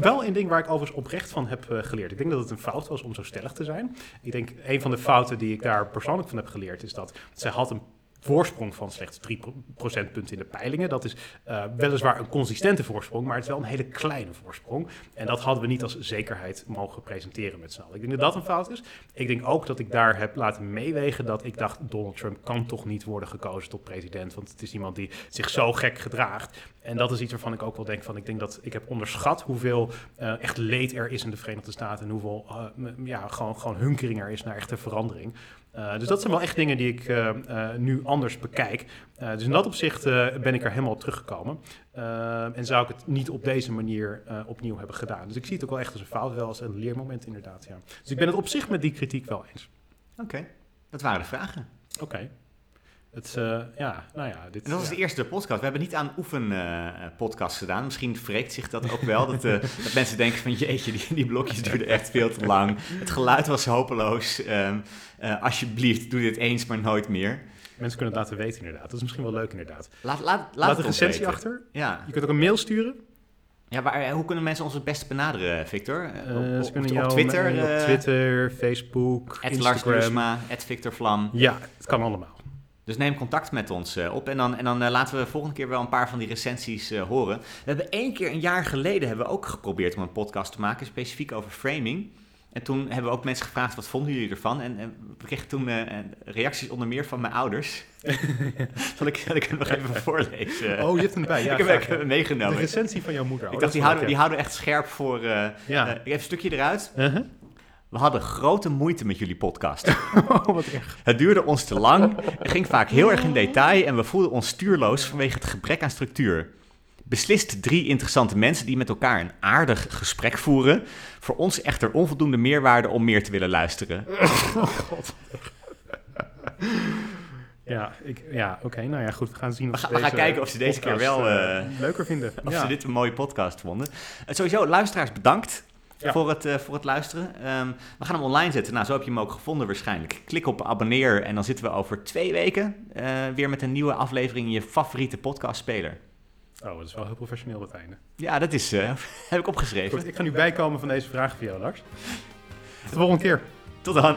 Speaker 2: wel een ding waar ik overigens oprecht van heb geleerd. Ik denk dat het een fout was om zo stellig te zijn. Ik denk een van de fouten die ik daar persoonlijk van heb geleerd is dat zij had een voorsprong van slechts 3 procentpunten in de peilingen. Dat is uh, weliswaar een consistente voorsprong, maar het is wel een hele kleine voorsprong. En dat hadden we niet als zekerheid mogen presenteren met z'n allen. Ik denk dat dat een fout is. Ik denk ook dat ik daar heb laten meewegen dat ik dacht, Donald Trump kan toch niet worden gekozen tot president, want het is iemand die zich zo gek gedraagt. En dat is iets waarvan ik ook wel denk van, ik denk dat ik heb onderschat hoeveel uh, echt leed er is in de Verenigde Staten en hoeveel uh, ja, gewoon, gewoon hunkering er is naar echte verandering. Uh, dus dat zijn wel echt dingen die ik uh, uh, nu anders bekijk. dus in dat opzicht ben ik er helemaal op teruggekomen. en zou ik het niet op deze manier opnieuw hebben gedaan. Dus ik zie het ook wel echt als een fout, wel als een leermoment inderdaad. Ja. Dus ik ben het op zich met die kritiek wel eens.
Speaker 1: Oké, dat waren de vragen.
Speaker 2: Oké. Het, uh, ja, nou ja, dit,
Speaker 1: en dat was de eerste podcast. We hebben niet aan oefenpodcast uh, gedaan. Misschien wreekt zich dat ook wel. dat, uh, <laughs> dat mensen denken van jeetje, die, die blokjes duurden echt veel te lang. Het geluid was hopeloos. Um, alsjeblieft, doe dit eens, maar nooit meer.
Speaker 2: Mensen kunnen het laten weten inderdaad. Dat is misschien wel leuk inderdaad.
Speaker 1: Laat, laat, laat,
Speaker 2: laat een recensie achter.
Speaker 1: Ja.
Speaker 2: Je kunt ook een mail sturen.
Speaker 1: Ja, maar hoe kunnen mensen ons het beste benaderen, Victor?
Speaker 2: Uh, op, op, op, Twitter? Uh, op Twitter, Facebook, Instagram.
Speaker 1: Victor Vlam.
Speaker 2: Ja, het kan allemaal.
Speaker 1: Dus neem contact met ons uh, op en dan, en dan uh, laten we volgende keer wel een paar van die recensies uh, horen. We hebben één keer een jaar geleden hebben we ook geprobeerd om een podcast te maken, specifiek over framing. En toen hebben we ook mensen gevraagd, wat vonden jullie ervan? En, en we kregen toen reacties onder meer van mijn ouders. <laughs> Zal ik, zal ik hem nog even voorlezen?
Speaker 2: Oh, je hebt hem bij. Ja, <laughs>
Speaker 1: ik heb hem meegenomen.
Speaker 2: De recensie van jouw moeder.
Speaker 1: Ik dacht, die houden, die houden echt scherp voor... ja. ik heb een stukje eruit. -huh. We hadden grote moeite met jullie podcast. <laughs>
Speaker 2: Oh, wat erg.
Speaker 1: Het duurde ons te lang, het ging vaak heel erg in detail en we voelden ons stuurloos vanwege het gebrek aan structuur. Beslist drie interessante mensen die met elkaar een aardig gesprek voeren. Voor ons echter onvoldoende meerwaarde om meer te willen luisteren. <laughs>
Speaker 2: Oh, God. Ja, ik, ja oké. Okay, nou ja, goed. We gaan zien of
Speaker 1: we, gaan, we gaan kijken of ze deze keer wel... Uh,
Speaker 2: leuker vinden.
Speaker 1: Of
Speaker 2: ja.
Speaker 1: ze dit een mooie podcast vonden. Uh, sowieso, luisteraars, bedankt. Ja. Voor, het, uh, voor het luisteren. Um, we gaan hem online zetten. Nou, zo heb je hem ook gevonden waarschijnlijk. Klik op abonneer en dan zitten we over twee weken uh, weer met een nieuwe aflevering in je favoriete podcastspeler.
Speaker 2: Oh, dat is wel heel professioneel het einde.
Speaker 1: Ja, dat is, uh, <laughs> heb ik opgeschreven.
Speaker 2: Goed, ik ga nu bijkomen van deze vraag van jou, Lars. Tot de volgende keer.
Speaker 1: Tot dan.